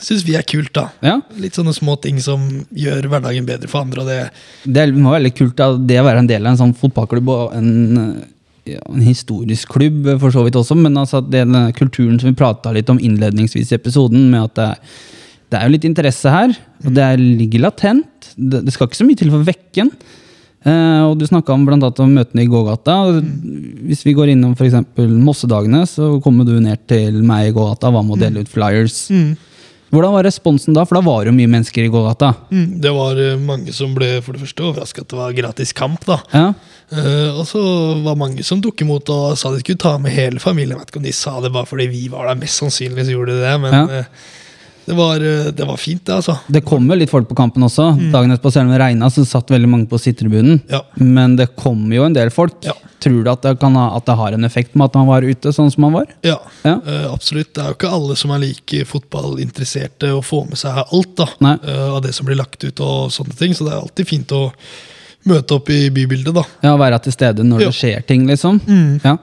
syns vi er kult, da. Ja. Litt sånne små ting som gjør hverdagen bedre for andre. og det Det må være veldig kult da, det å være en del av en sånn fotballklubb og en, ja, en historisk klubb for så vidt også, men altså at det den kulturen som vi prata litt om innledningsvis i episoden, med at det er, det er jo litt interesse her, og det er, ligger latent. Det, det skal ikke så mye til for å vekke den. Eh, og du snakka om blant annet om møtene i gågata. Hvis vi går innom f.eks. Mossedagene, så kommer du ned til meg i gågata, var med å dele ut flyers. Hvordan var responsen da? For da var det jo mye mennesker i gågata. Mm, Det var eh, mange som ble for det første overraska at det var gratis kamp. da. Ja, Uh, og så var mange som tok imot og sa de skulle ta med hele familien. Jeg vet ikke om de sa det bare fordi vi var der, mest sannsynlig så gjorde de det. Men Ja. eh, det, var, eh, det var fint, det, altså. Det kom jo litt folk på kampen også. Dagen etterpå, selv om det regna, så satt veldig mange på sittetribunen. Ja. Men det kom jo en del folk. Ja. Tror du at det, kan ha, at det har en effekt med at han var ute sånn som han var? Ja, Ja. Uh, absolutt. Det er jo ikke alle som er like fotballinteresserte og får med seg alt da, eh, av det som blir lagt ut. og sånne ting, Så det er alltid fint å møte opp i bybildet. da. Ja, Være til stede når det skjer ting, liksom? Mm. Ja.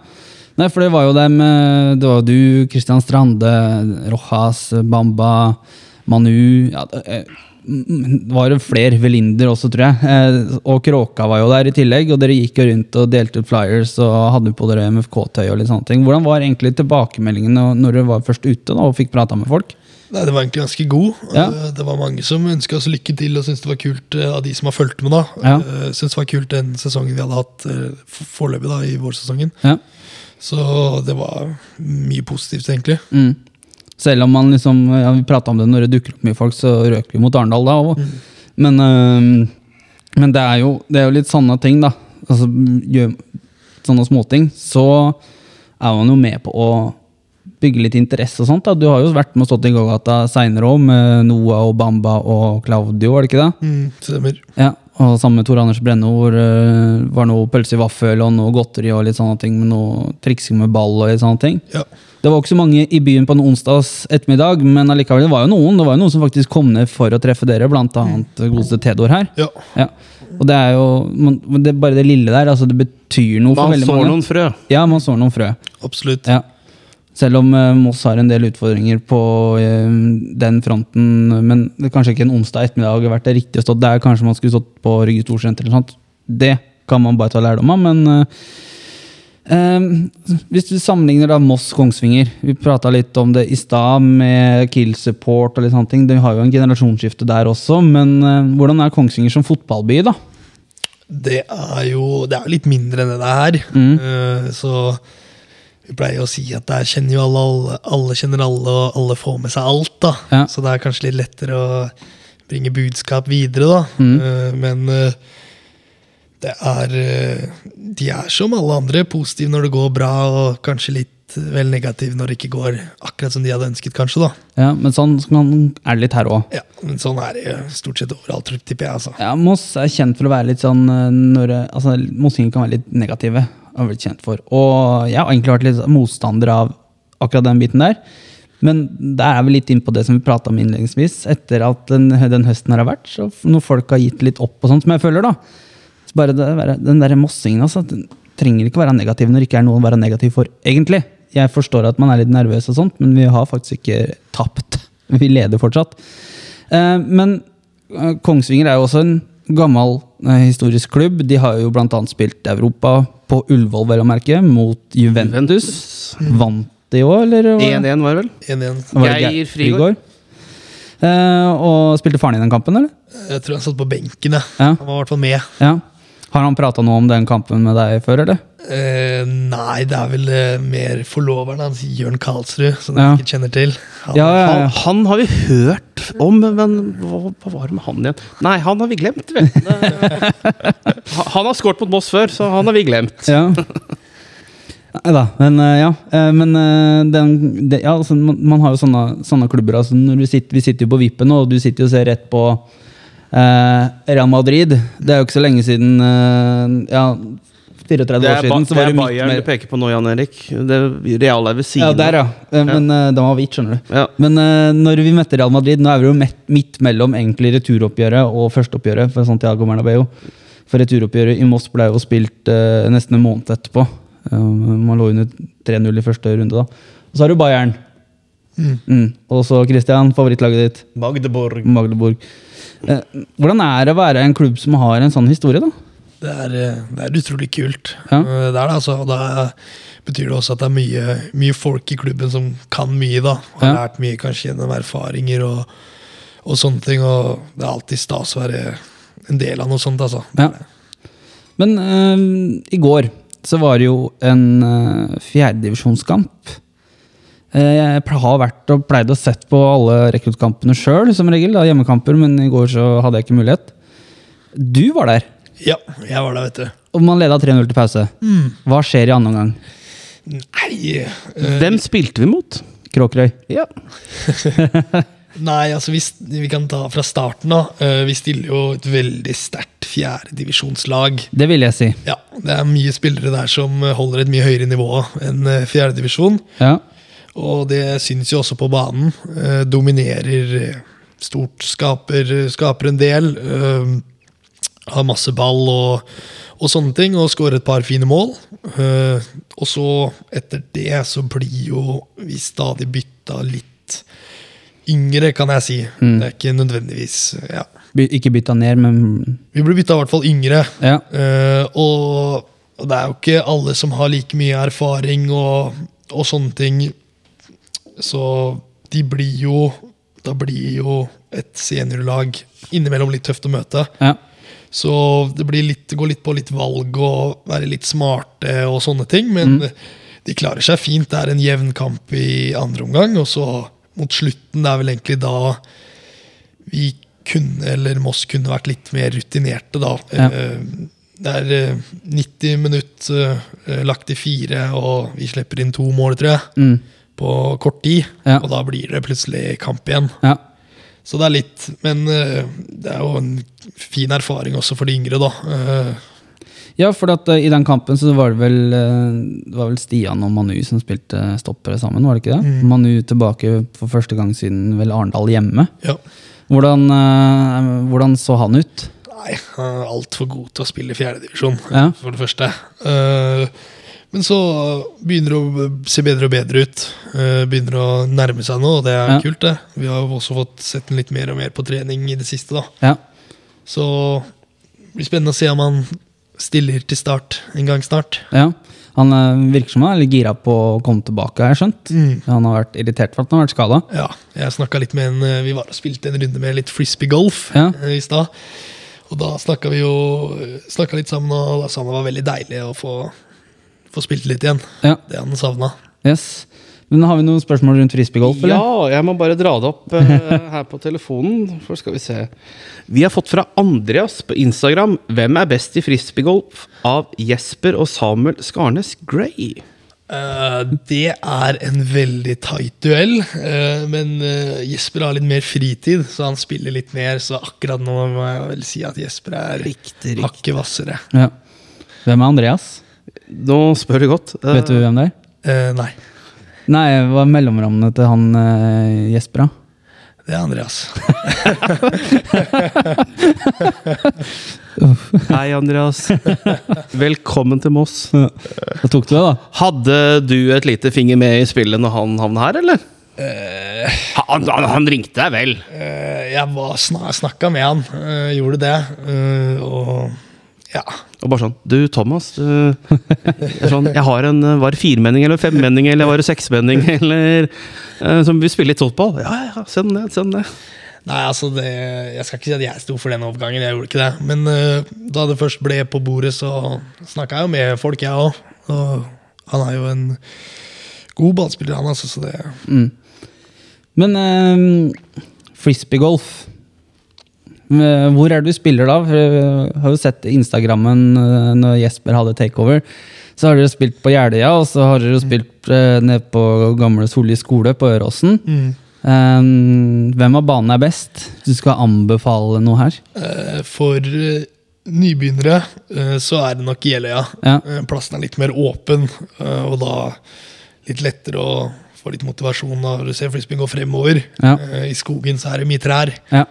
Nei, for det var jo dem eh, Det var du, Christian Strande, Rojas, Bamba, Manu ja, det eh, var det flere Velinder også, tror jeg. Eh, Og Kråka var jo der i tillegg, og dere gikk jo rundt og delte ut flyers og hadde på dere MFK-tøy og litt sånne ting. Hvordan var egentlig tilbakemeldingen når- dere var først ute da, og fikk prata med folk? Nei, Det var egentlig ganske god. Ja. Det var mange som ønska oss lykke til og syntes det var kult av de som har fulgt med. da. Ja. Syntes det var kult den sesongen vi hadde hatt foreløpig da, i vårsesongen. Ja. Så det var mye positivt, egentlig. Mm. Selv om man liksom, ja, vi prata om det når det dukker opp mye folk, så røk vi mot Arendal da òg. Men, øh, men det, er jo, det er jo litt sånne ting, da. Altså, gjør sånne småting. Så er man jo med på å bygge litt interesse og sånt. da. Du har jo vært med og stått i gågata seinere òg, med Noah og Bamba og Claudio, var det ikke det? Mm, stemmer. Ja, og sammen med Tor Anders Brenne, hvor det var noe pølse i vaffel og noe godteri og litt sånne ting, med noe triksing med ball og litt sånne ting. Ja. Det var ikke så mange i byen på en onsdags ettermiddag, men allikevel, det var jo noen. Det var jo noen som faktisk kom ned for å treffe dere, blant annet godeste Tedor her. ja. Ja. Og det er jo man, det er bare det lille der, altså det betyr noe for veldig mange. Man sår noen frø. Ja, man sår noen frø. Absolutt. Ja. Selv om eh, Moss har en del utfordringer på eh, den fronten, men det er kanskje ikke en onsdag ettermiddag har vært det riktige å stå der. Kanskje man skulle stått på Rygge Storsenter eller sånt. Det kan man bare ta lærdom av, men eh, eh, hvis du sammenligner da Moss-Kongsvinger Vi prata litt om det i stad, med Kill Support og litt sånne ting. Vi har jo en generasjonsskifte der også, men eh, hvordan er Kongsvinger som fotballby, da? Det er jo det er litt mindre enn det det er. Mm. Uh, så vi pleier å si at der kjenner jo alle, alle, alle kjenner alle, og alle får med seg alt. da. Ja. Så det er kanskje litt lettere å bringe budskap videre, da. Mm. Uh, men, uh, Det er uh, De er som alle andre, positive når det går bra, og kanskje litt vel negative når det ikke går akkurat som de hadde ønsket, kanskje. da. Ja, men sånn er det litt her òg. Ja, Men sånn er det jo stort sett overalt, tipper jeg. altså. Ja, Moss er kjent for å være litt sånn når, altså, Mossinger kan være litt negative. Har blitt kjent for. Og jeg har egentlig vært litt motstander av akkurat den biten der. Men der er vi litt inne på det som vi prata om innledningsvis. Etter at den, den høsten her har vært, så når folk har gitt litt opp og sånt, som jeg føler, da. Så bare det, den der mossingen, altså. Den trenger ikke være negativ når det ikke er noe å være negativ for, egentlig. Jeg forstår at man er litt nervøs og sånt, men vi har faktisk ikke tapt. Vi leder fortsatt. Eh, men eh, Kongsvinger er jo også en gammel eh, historisk klubb. De har jo blant annet spilt Europa på Ullevål, vel å merke, mot Juventus. Vant de òg, eller? 1-1 var det vel? 1-1. Geir Frigård. Eh, og spilte faren i den kampen, eller? Jeg tror han satt på benken, jeg. Ja. Han var i hvert fall med. ja. Har han prata noe om den kampen med deg før, eller? Eh, nei, det er vel eh, mer forloveren hans, Jørn Karlsrud, som Ja. jeg ikke kjenner til. Han, Ja, ja, Han, ja. han har vi hørt om, men hva, hva var det med han igjen? Nei, han har vi glemt, vel. Han har skåret mot Moss før, så han har vi glemt. Ja. Nei da, men eh, ja. Eh, Men eh, den, det, ja, altså, man, man har jo sånne, sånne klubber. Altså, når vi, sitter, vi sitter jo på vippen, og du sitter jo og ser rett på eh, Real Madrid. Det er jo ikke så lenge siden eh, Ja, 34 år siden. Så det er det Bayern mer... du peker på nå, Jan Erik. Det Real er ved siden ja, der, ja. Eh, Men ja. den var hvit, skjønner du. Ja. Men eh, når vi møtte Real Madrid, nå er vi jo met- midt mellom egentlig returoppgjøret og førsteoppgjøret for Santiago Bernabeu. For returoppgjøret i Moss ble jo spilt eh, nesten en måned etterpå. Eh, man lå under 3-0 i første runde da. Og så har du Bayern. Mm. Og så Christian, favorittlaget ditt. Magdeborg. Magdeborg. Eh, hvordan er det å være en klubb som har en sånn historie, da? Det er, eh, det er utrolig kult. Ja. Eh, Det er det, altså. Og da betyr det også at det er mye, mye folk i klubben som kan mye, da. Har Ja. lært mye kanskje gjennom erfaringer og, og sånne ting. Og det er alltid stas å være en del av noe sånt, altså. Ja. Men øh, i går så var det jo en uh, fjerdedivisjonskamp. Uh, jeg har vært og pleide å sett på alle rekruttkampene sjøl, som regel. da, Hjemmekamper, men i går så hadde jeg ikke mulighet. Du var der, Ja, jeg var der, vet du. og man leda 3-0 til pause. Hva skjer i andre omgang? Nei, eh, Hvem spilte vi mot? Kråkerøy. Ja. nei altså vi, vi kan ta fra starten av. Eh, Vi stiller jo et veldig sterkt fjerdedivisjonslag. Det vil jeg si. Ja, det er mye spillere der som eh, holder et mye høyere nivå enn eh, fjerdedivisjon. Ja. Og det syns jo også på banen. Eh, dominerer stort, skaper, skaper en del. Eh, har masse ball og, og sånne ting, og skårer et par fine mål. Eh, og så, etter det, så blir jo vi stadig bytta litt yngre, kan jeg si. Det er ikke nødvendigvis ja. By, ikke bytta ned, men Vi blir bytta i hvert fall yngre. ja. Eh, og, og det er jo ikke alle som har like mye erfaring og, og sånne ting. Så de blir jo Da blir jo et seniorlag innimellom litt tøft å møte. ja. Så det blir litt, går litt på litt valg og være litt smarte og sånne ting. Men de klarer seg fint. Det er en jevn kamp i andre omgang. Og så mot slutten, det er vel egentlig da vi kunne, eller Moss kunne vært litt mer rutinerte, da. Ja. Eh, Det er eh, 90 minutter eh, lagt i fire, og vi slipper inn to mål, tror jeg, Mm. På kort tid. Ja. Og da blir det plutselig kamp igjen. ja. Så det er litt Men eh, det er jo en fin erfaring også for de yngre, da. Eh, Ja, for at, eh, i den kampen så var det vel, det var vel Stian og Manu som spilte stoppere sammen, var det ikke det? Manu tilbake for første gang siden vel Arendal hjemme. ja. Hvordan, hvordan så han ut? Nei, han er altfor god til å spille i fjerdedivisjon, Ja. for det første. Eh, men så begynner det å se bedre og bedre ut. Eh, begynner å nærme seg noe, og det er Ja. kult, det. Vi har også fått sett den litt mer og mer på trening i det siste, da. Ja. Så det blir spennende å se om han stiller til start en gang snart. ja. Han eh, virker som han er litt gira på å komme tilbake, har jeg skjønt. Han har vært irritert for at han har vært skada. Ja, jeg snakka litt med en eh, Vi var og spilte en runde med litt frisbee-golf Ja. i stad. Og da snakka vi jo snakket litt sammen, og da sa han det var veldig deilig å få, få spilt litt igjen. Ja. Det han savna. Yes. Men har vi noen spørsmål rundt frisbeegolf, eller? Ja, jeg må bare dra det opp eh, her på telefonen. For skal vi se. Vi har fått fra Andreas på Instagram. Hvem er best i frisbeegolf av Jesper og Samuel Skarnes Gray? Uh, det er en veldig tight duell, uh, men uh, Jesper har litt mer fritid, så han spiller litt mer. Så akkurat nå må jeg vel si at Jesper er hakket hvassere. Ja. Hvem er Andreas? Nå spør du godt. Eh, Vet du hvem det er? Eh, nei, Nei, hva er mellomrammene til han eh, Jesper, da? det er Andreas. Hei, Andreas. Velkommen til Moss. Hva tok du det, da. Hadde du et lite finger med i spillet når han havna her, eller? Han, han, han ringte deg vel? Eh, jeg var sna snakka med han, eh, gjorde det. eh, og ja. Og bare sånn Du, Thomas. Du, jeg, sånn, jeg har en eh, Var det firmenning eller femmenning eller var det seksmenning eller eh, Som vil spille litt fotball? Ja, ja, send det. Send det. Nei, altså det, Jeg skal ikke si at jeg sto for den overgangen, jeg gjorde ikke det. Men uh, da det først ble på bordet, så snakka jeg jo med folk, jeg òg. Og han er jo en god ballspiller, han altså. Så det Men uh, frisbeegolf Hvor er det du spiller da? For Jeg har jo sett Instagrammen eh, når Jesper hadde takeover. Så har dere spilt på Jeløya, og så har dere spilt eh, nede på gamle Solli skole på Øråsen. Eh, hvem av banene er best? Du skal anbefale noe her. Eh, For eh, nybegynnere eh, så er det nok Jeløya. Ja. Eh, Plassen er litt mer åpen, eh, og da litt lettere å få litt motivasjon når du ser frisbeen gå fremover. Ja. Eh, I skogen så er det mye trær, Ja.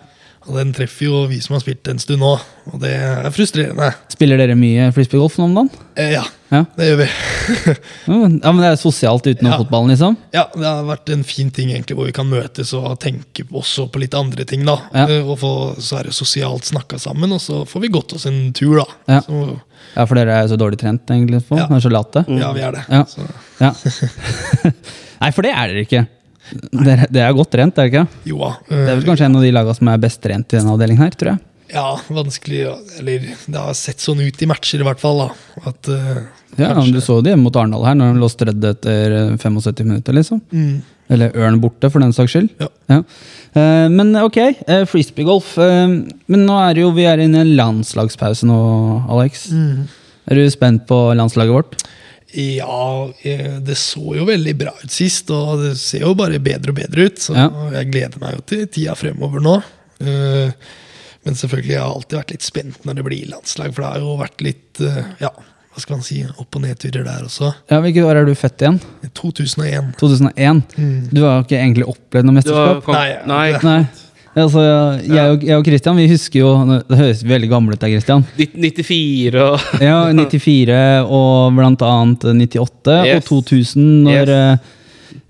Og den treffer jo vi som har spilt en stund nå. Og det er frustrerende. Spiller dere mye frisbeegolf nå om dagen? Eh, Ja, Ja. det gjør vi. ja, men Det er sosialt utenom Ja. fotballen, liksom? Ja, det har vært en fin ting egentlig hvor vi kan møtes og tenke også på litt andre ting. da. Ja. Eh, Og få så er det sosialt snakka sammen, og så får vi gått oss en tur, da. Ja. Så, Ja, for dere er jo så dårlig trent, egentlig. På. Ja. Er så late. ja, vi er det. Ja. Nei, for det er dere ikke. Dere, det er godt trent, er det ikke? jo da. Det er eh, vel kanskje en av de lagene som er best trent i denne avdelingen her, tror jeg. Ja, vanskelig. Eller det har sett sånn ut i matcher, i hvert fall. da. At uh, Ja, kanskje- Du så det hjemme mot Arendal her, når de lå strødd etter eh, 75 minutter, liksom. Mm. Eller Ørn borte, for den saks skyld. Ja. Eh, men ok, uh, frisbeegolf. eh, men nå er det jo, vi er inne i en landslagspause nå, Alex. Mm. Er du spent på landslaget vårt? Ja, eh, det så jo veldig bra ut sist, og det ser jo bare bedre og bedre ut. Så Ja. jeg gleder meg jo til tida fremover nå. Eh, Men selvfølgelig jeg har alltid vært litt spent når det blir landslag, for det har jo vært litt eh, ja, hva skal man si, opp- og nedturer der også. Ja, Hvilket år er du født igjen? 2001. 2001? Mm. Du har ikke egentlig opplevd noe mesterskap? kom, Nei, nei. Nei. Altså, jeg, og, jeg og Christian vi husker jo Det høres veldig gammelt ut der, Christian. 94 og Ja, 94 og blant annet 98 Yes. og 2000 når Yes. eh,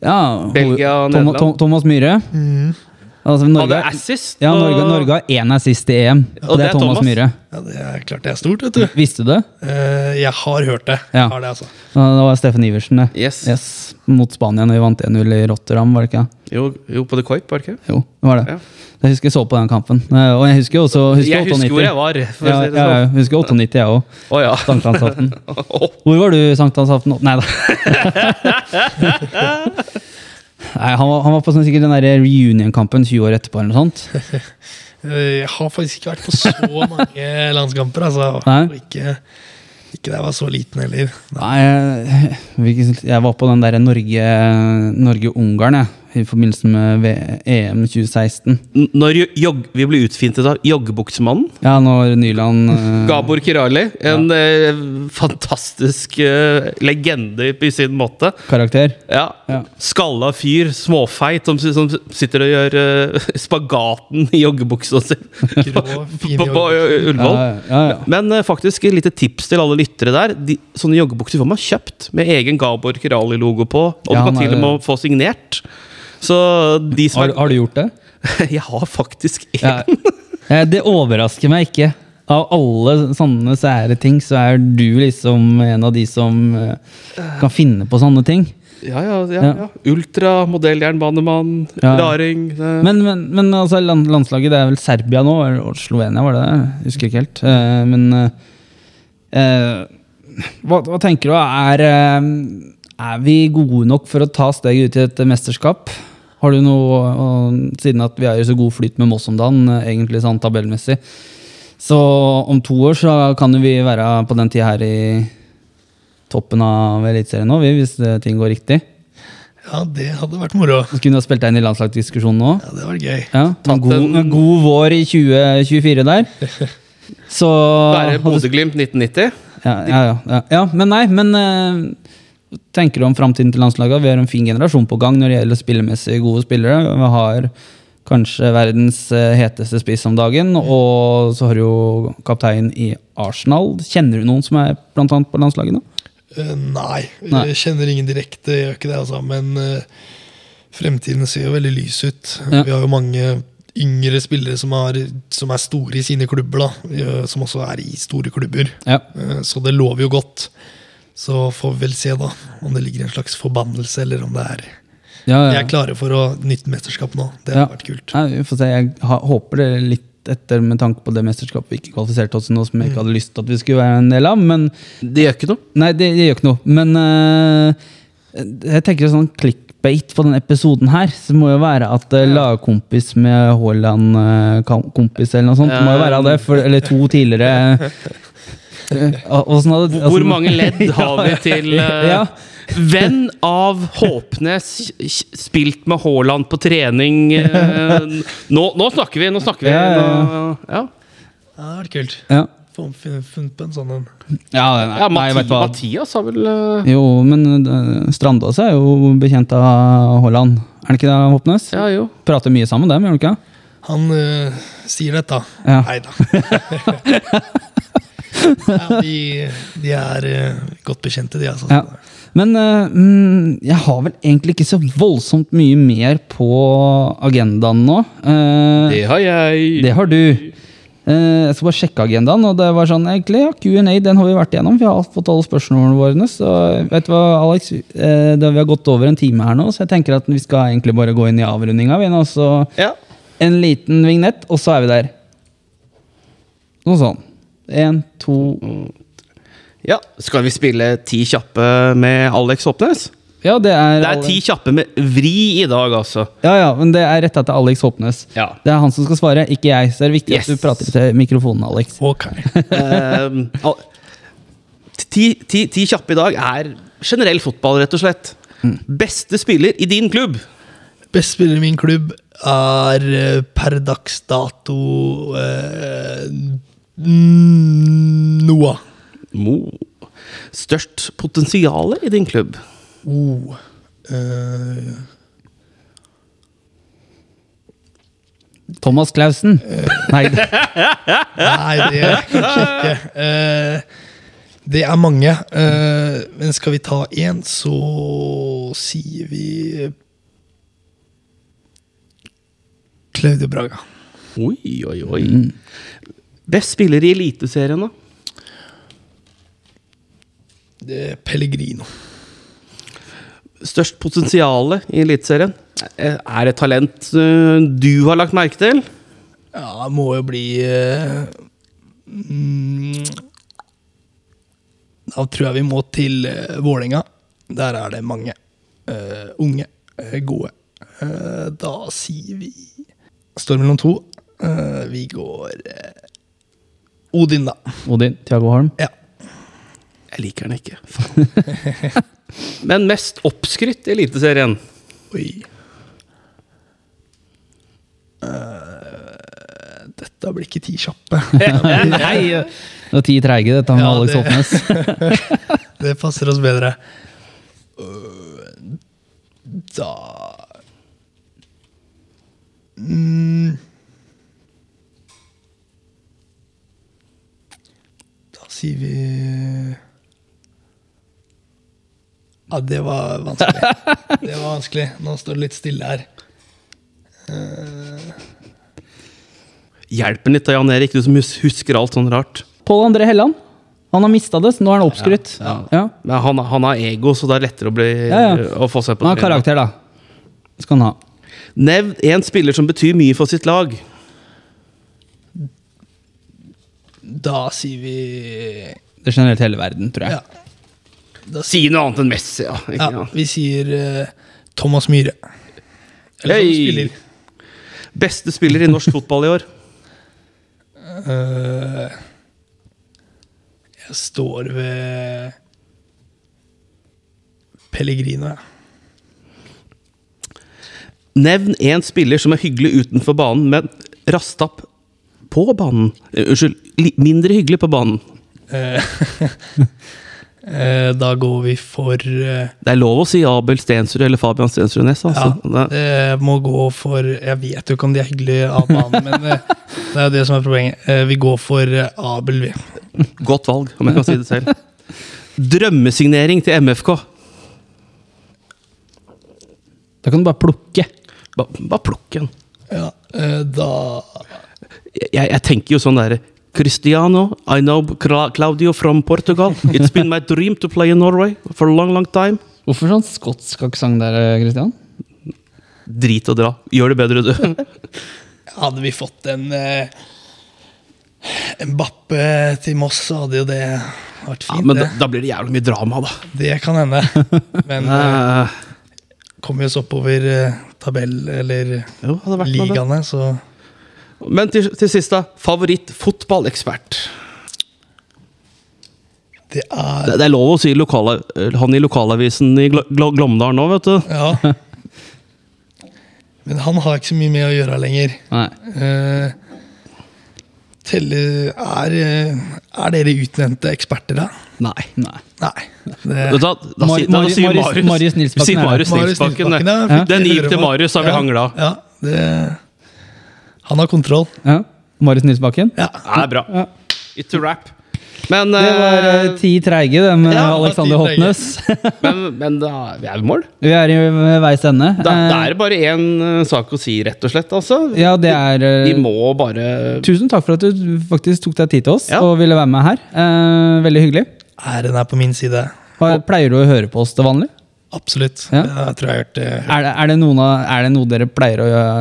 ja, Belgia og Nederland. Tom, Thomas Myhre. Mm. Altså, Norge, hadde assist. ja, og- Norge, Norge har én assist i EM, og det er Thomas, Myhre. Ja, det er klart det er stort, vet du. Visste du det? Uh, Jeg har hørt det. Ja. Har det altså. Ja, Det var Steffen Iversen, det. Yes. Mot Spania når vi vant 1-0 i Rotterdam, var det ikke? Jo, jo, på The Coip, var det ikke? Jo, det var det. Ja. Jeg husker jeg så på den kampen. Eh, Og jeg husker også husker Jeg husker 98. hvor jeg var. For Ja, si det ja, sånn. jeg husker 98, jeg òg. Oh, ja. Sankthansaften. Hvor var du sankthansaften? Nei da. Nei, han var, han var på sånn, sikkert den der reunion-kampen 20 år etterpå. eller noe sånt. Eh, Jeg har faktisk ikke vært på så mange landskamper. Altså. Nei. Ikke, ikke da jeg var så liten heller. Nei, jeg, jeg var på den der Norge- Norge-Ungarn jeg, i forbindelse med V- EM 2016. N- Når jo- vi ble utfintet av joggebuksemannen Ja, når Nyland uh, Gabor Kirali. En eh, fantastisk uh, legende i sin måte. karakter. Ja. Ja. Skalla fyr, småfeit, som, som sitter og gjør spagaten i joggebuksa si Grå, på, på, på. Ullevål. Ja, ja, ja. Men faktisk et lite tips til alle lyttere der. De, sånne joggebukser får man kjøpt med egen Gabor Kirali-logo på. Og Ja, du kan til og med få signert. Så de som Har, har du gjort det? Jeg har faktisk en. Ja. Eh, Det overrasker meg ikke. Av alle sånne sære ting, så er du liksom en av de som eh, kan finne på sånne ting. Ja, ja, ja, Ja. Ultra, modelljernbanemann, Ja. raring. det- Men, men, men altså, landslaget det er vel Serbia nå, eller- og Slovenia, var det det? Husker ikke helt. Eh, men eh, eh, hva, hva tenker du? Er, eh, er vi gode nok for å ta steget ut i et mesterskap? Har du noe, Siden at vi er i så god flyt med Moss om dagen, egentlig sånn tabellmessig. Så om to år så kan jo vi være på den tida her i toppen av Eliteserien nå, hvis ting går riktig. Ja, det hadde vært moro. Så kunne du ha spilt deg inn i landslagsdiskusjonen nå. Ja, det var gøy. Ja, en god, en- god vår i 2024 der. Så Være Bodø-Glimt 1990. Ja, ja, ja, ja. ja men nei, men eh, tenker du om framtiden til landslaget? Vi har en fin generasjon på gang når det gjelder spillemessig gode spillere. Vi har kanskje verdens eh, heteste spiss om dagen, og så har du jo kaptein i Arsenal. Kjenner du noen som er blant annet på landslaget nå? Eh, nei, Nei. jeg kjenner ingen direkte, jeg gjør ikke det, altså. Men uh, fremtiden ser jo veldig lys ut. Ja. Vi har jo mange yngre spillere som, er, som er store i sine klubber, da. Som også er i store klubber. Ja. Så det lover jo godt. Så får vi vel se, da, om det ligger en slags forbannelse, eller om det er Ja, De er klare for å nytte mesterskap nå. Det Ja. har vært kult. Nei, vi får se. Jeg håper det litt etter med tanke på det mesterskapet vi ikke kvalifiserte oss til noe som jeg ikke hadde lyst til at vi skulle være en del av. Men Det gjør ikke noe. Nei, det, det gjør ikke noe. Men uh, jeg tenker sånn clickbait på denne episoden her, så må jo være at uh, lagkompis med Haaland-kompis eller noe sånt, må jo være det. For, eller to tidligere Eh, hadde- Hvor mange ledd har vi til uh, Ja. Venn av Håpnes, spilt med Haaland på trening uh, nå, nå snakker vi! Nå snakker vi. Ja, ja, ja. Nå, ja. Ja, det hadde vært kult. Ja. Funnet på en sånn en. Ja, nei, ja nei, du hva. Mathias har vel uh... Jo, men uh, Strandås er jo bekjent av Haaland. Er han ikke det, Håpnes? Ja, jo. Prater mye sammen, dem, gjør han ikke? Han uh, sier dette. Ja. Nei da. ja, de, de er eh, godt bekjente, de, altså. Ja. Men mm, jeg har vel egentlig ikke så voldsomt mye mer på agendaen nå. Uh, Det har jeg. det har du. Uh, jeg skal bare sjekke agendaen, og det var sånn egentlig, ja, Q&A den har vi vært igjennom. Vi har fått alle spørsmålene våre. Så vet du hva, Alex? Det, vi har gått over en time her nå, så jeg tenker at vi skal egentlig bare gå inn i avrundinga. vi nå, Så Ja. en liten vignett, og så er vi der. Noe sånn. Én, to ja. Skal vi spille ti kjappe med Alex Håpnes? Ja, det er Det er ti kjappe med vri i dag, altså. Ja, ja, men det er retta til Alex Håpnes. Ja. Det er han som skal svare, ikke jeg. Så det er viktig Yes. at du prater til mikrofonen, Alex. Ok. Ehm, al- ti, ti, ti kjappe i dag er generell fotball, rett og slett. Beste spiller i din klubb? Beste spiller i min klubb er eh, per dags dato eh, mm, Noah. Mo. Størst potensial i din klubb? Oh. Uh. Thomas Clausen. Nei, nei, det kanskje ikke. Uh, det er mange. eh, men skal vi ta én, så sier vi Claudio Braga. Oi, oi, oi. Best spiller i Eliteserien, da? Det er Pellegrino. Størst potensial i Eliteserien? Er det talent eh, du har lagt merke til? Ja, det må jo bli eh, mm, Da tror jeg vi må til uh, Vålerenga. Der er det mange uh, unge, gode. Da sier vi Står mellom to. Vi går Odin, da. Odin. Thiago Holm. Ja. Jeg liker den ikke. Men mest oppskrytt i Eliteserien? Oi. Uh, dette blir ikke ti kjappe. Nei, det var ti treige, dette med Ja, Alex det- Det passer oss bedre. Uh, Da mm. Sier vi Ja, det var vanskelig. Det var vanskelig. Nå står det litt stille her. Hjelp en litt, da, Jan Erik, du som husker alt sånn rart. Pål André Helland. Han har mista det, så nå er han oppskrytt. Ja, Ja, Men han, han har ego, så det er lettere å, bli, Ja, ja. å få seg på Han har karakter, da. Skal han ha. Nevn én spiller som betyr mye for sitt lag. Da sier vi Det er generelt hele verden, tror jeg. ja. Da Si noe annet enn Messi, ja. Ikke, Ja, vi sier uh, Thomas Myhre. Eller som spiller. Beste spiller i norsk fotball i år. Uh, jeg står ved Pellegrino, jeg. Nevn én spiller som er hyggelig utenfor banen, men rastapp på banen. Eh, Unnskyld, mindre hyggelig på banen. Eh, eh, da går vi for eh, Det er lov å si Abel Stensrud eller Fabian Stensrud Næss. Altså. Ja, må gå for Jeg vet jo ikke om de er hyggelige av banen, men det er jo det som er problemet. Vi går for Abel, vi. Godt valg, om jeg kan si det selv. Drømmesignering til MFK. Da kan du bare plukke. Ba- Bare plukke den. Ja, eh, da Jeg, jeg tenker jo sånn derre Cristiano, I know Cla- Claudio from Portugal. It's been my dream to play in Norway for a long, long time. Hvorfor sånn skotsk aksent der, Christian? Drit og dra. Gjør det bedre, du. Hadde vi fått en eh, En Bappe til Moss, så hadde jo det vært fint. Ja, men da, det. da blir det jævlig mye drama, da. det kan hende. Men eh, Eh, kommer vi oss oppover eh, tabell eller jo, ligaene, så Men til, til sist, da. Favoritt-fotballekspert. det er Det, det er lov å si lokale, han i lokalavisen i Gl Gl Glåmdal nå, vet du. Ja. Men han har ikke så mye med å gjøre lenger. Nei. Uh, Telle er, eh, er dere utnevnte eksperter, da? Nei. Nei. Nei. Det, Da? Da, Mar da, sier Marius- Marius, Marius Nilsbakken Nilsbakken. Nilsbakken, Den gikk til. Marius, har vi hangla. Ja, det, han har kontroll. Ja. Marius Nilsbakken. Ja. Ja, det er bra. Ja. It's a rap. Men, Det var eh, eh, ti treige, det med Ja, Alexander. Hotnes. men, men da vi er i mål. Vi er i veis ende. Da, Eh, det er bare én sak å si, rett og slett. Altså. Ja, det er vi, Vi må bare Tusen takk for at du faktisk tok deg tid til oss Ja. og ville være med her. Uh, veldig hyggelig. Æren er på min side. Pleier du å høre på oss til vanlig? Absolutt. Ja. Jeg tror jeg har hørt det. Er det, er, det noen av, er det noe dere pleier å gjøre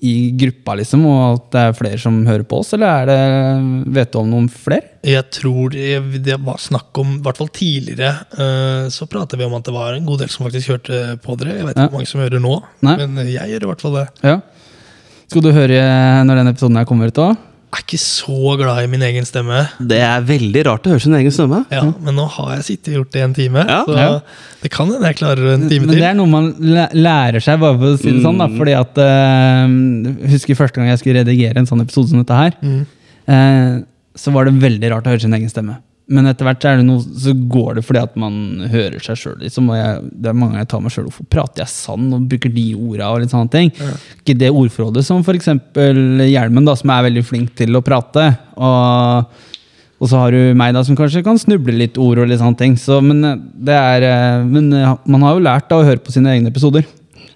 i gruppa, liksom, og at det er flere som hører på oss, eller er det, vet du om noen flere? Jeg tror det, det var snakk om, i hvert fall tidligere, uh, så pratet vi om at det var en god del som faktisk hørte på dere. Jeg vet ikke hvor mange som hører nå, Nei. men jeg gjør i hvert fall det. Ja. Skal du høre når denne episoden her kommer ut òg? Er ikke så glad i min egen stemme. Det er veldig rart å høre sin egen stemme. Ja, Men nå har jeg sittet og gjort det i en time, Ja. så Ja. det kan hende jeg klarer en time Men det er noe man lærer seg, bare for å si det sånn. Da, fordi at uh, Husker første gang jeg skulle redigere en sånn episode som dette her. Mm. uh, så var det veldig rart å høre sin egen stemme. Men etter hvert så, er det noe, så går det fordi at man hører seg sjøl. Liksom, det er mange ganger jeg tar meg sjøl hvorfor prater jeg sann og bruker de orda og litt sånne ting. Ikke det ordforrådet som f.eks. Hjelmen, da, som er veldig flink til å prate. Og, og så har du meg, da, som kanskje kan snuble litt ord og litt sånne ting. Så, men eh, det er eh, Men eh, man har jo lært da, å høre på sine egne episoder.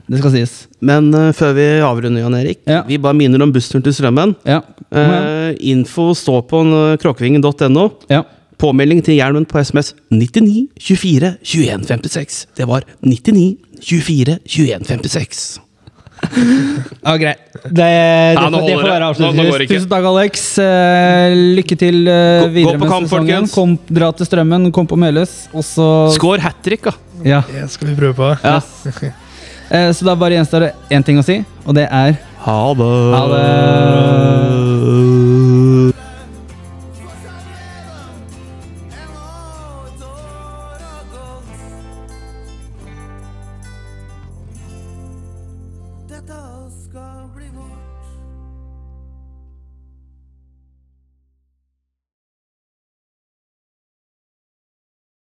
Det skal sies. Men uh, før vi avrunder, Jan Erik, Ja. vi bare minner om bussturen til Strømmen. Ja. Uh, info står på kråkevingen.no. ja. Påmelding til Hjelmen på SMS 99 24 21 56. Det var 99 24 21 56. Ja, greit. Det, det, Ja, det får være avslutningsvis. Tusen takk, Alex. Eh, lykke til eh, videre med kamp, sesongen. Kom, dra til Strømmen, kom på Meløs, og så Skår hat trick, da. Ja. Det skal vi prøve på. Ja. Eh, så da bare gjenstår det én ting å si, og det er Ha det. Ha det.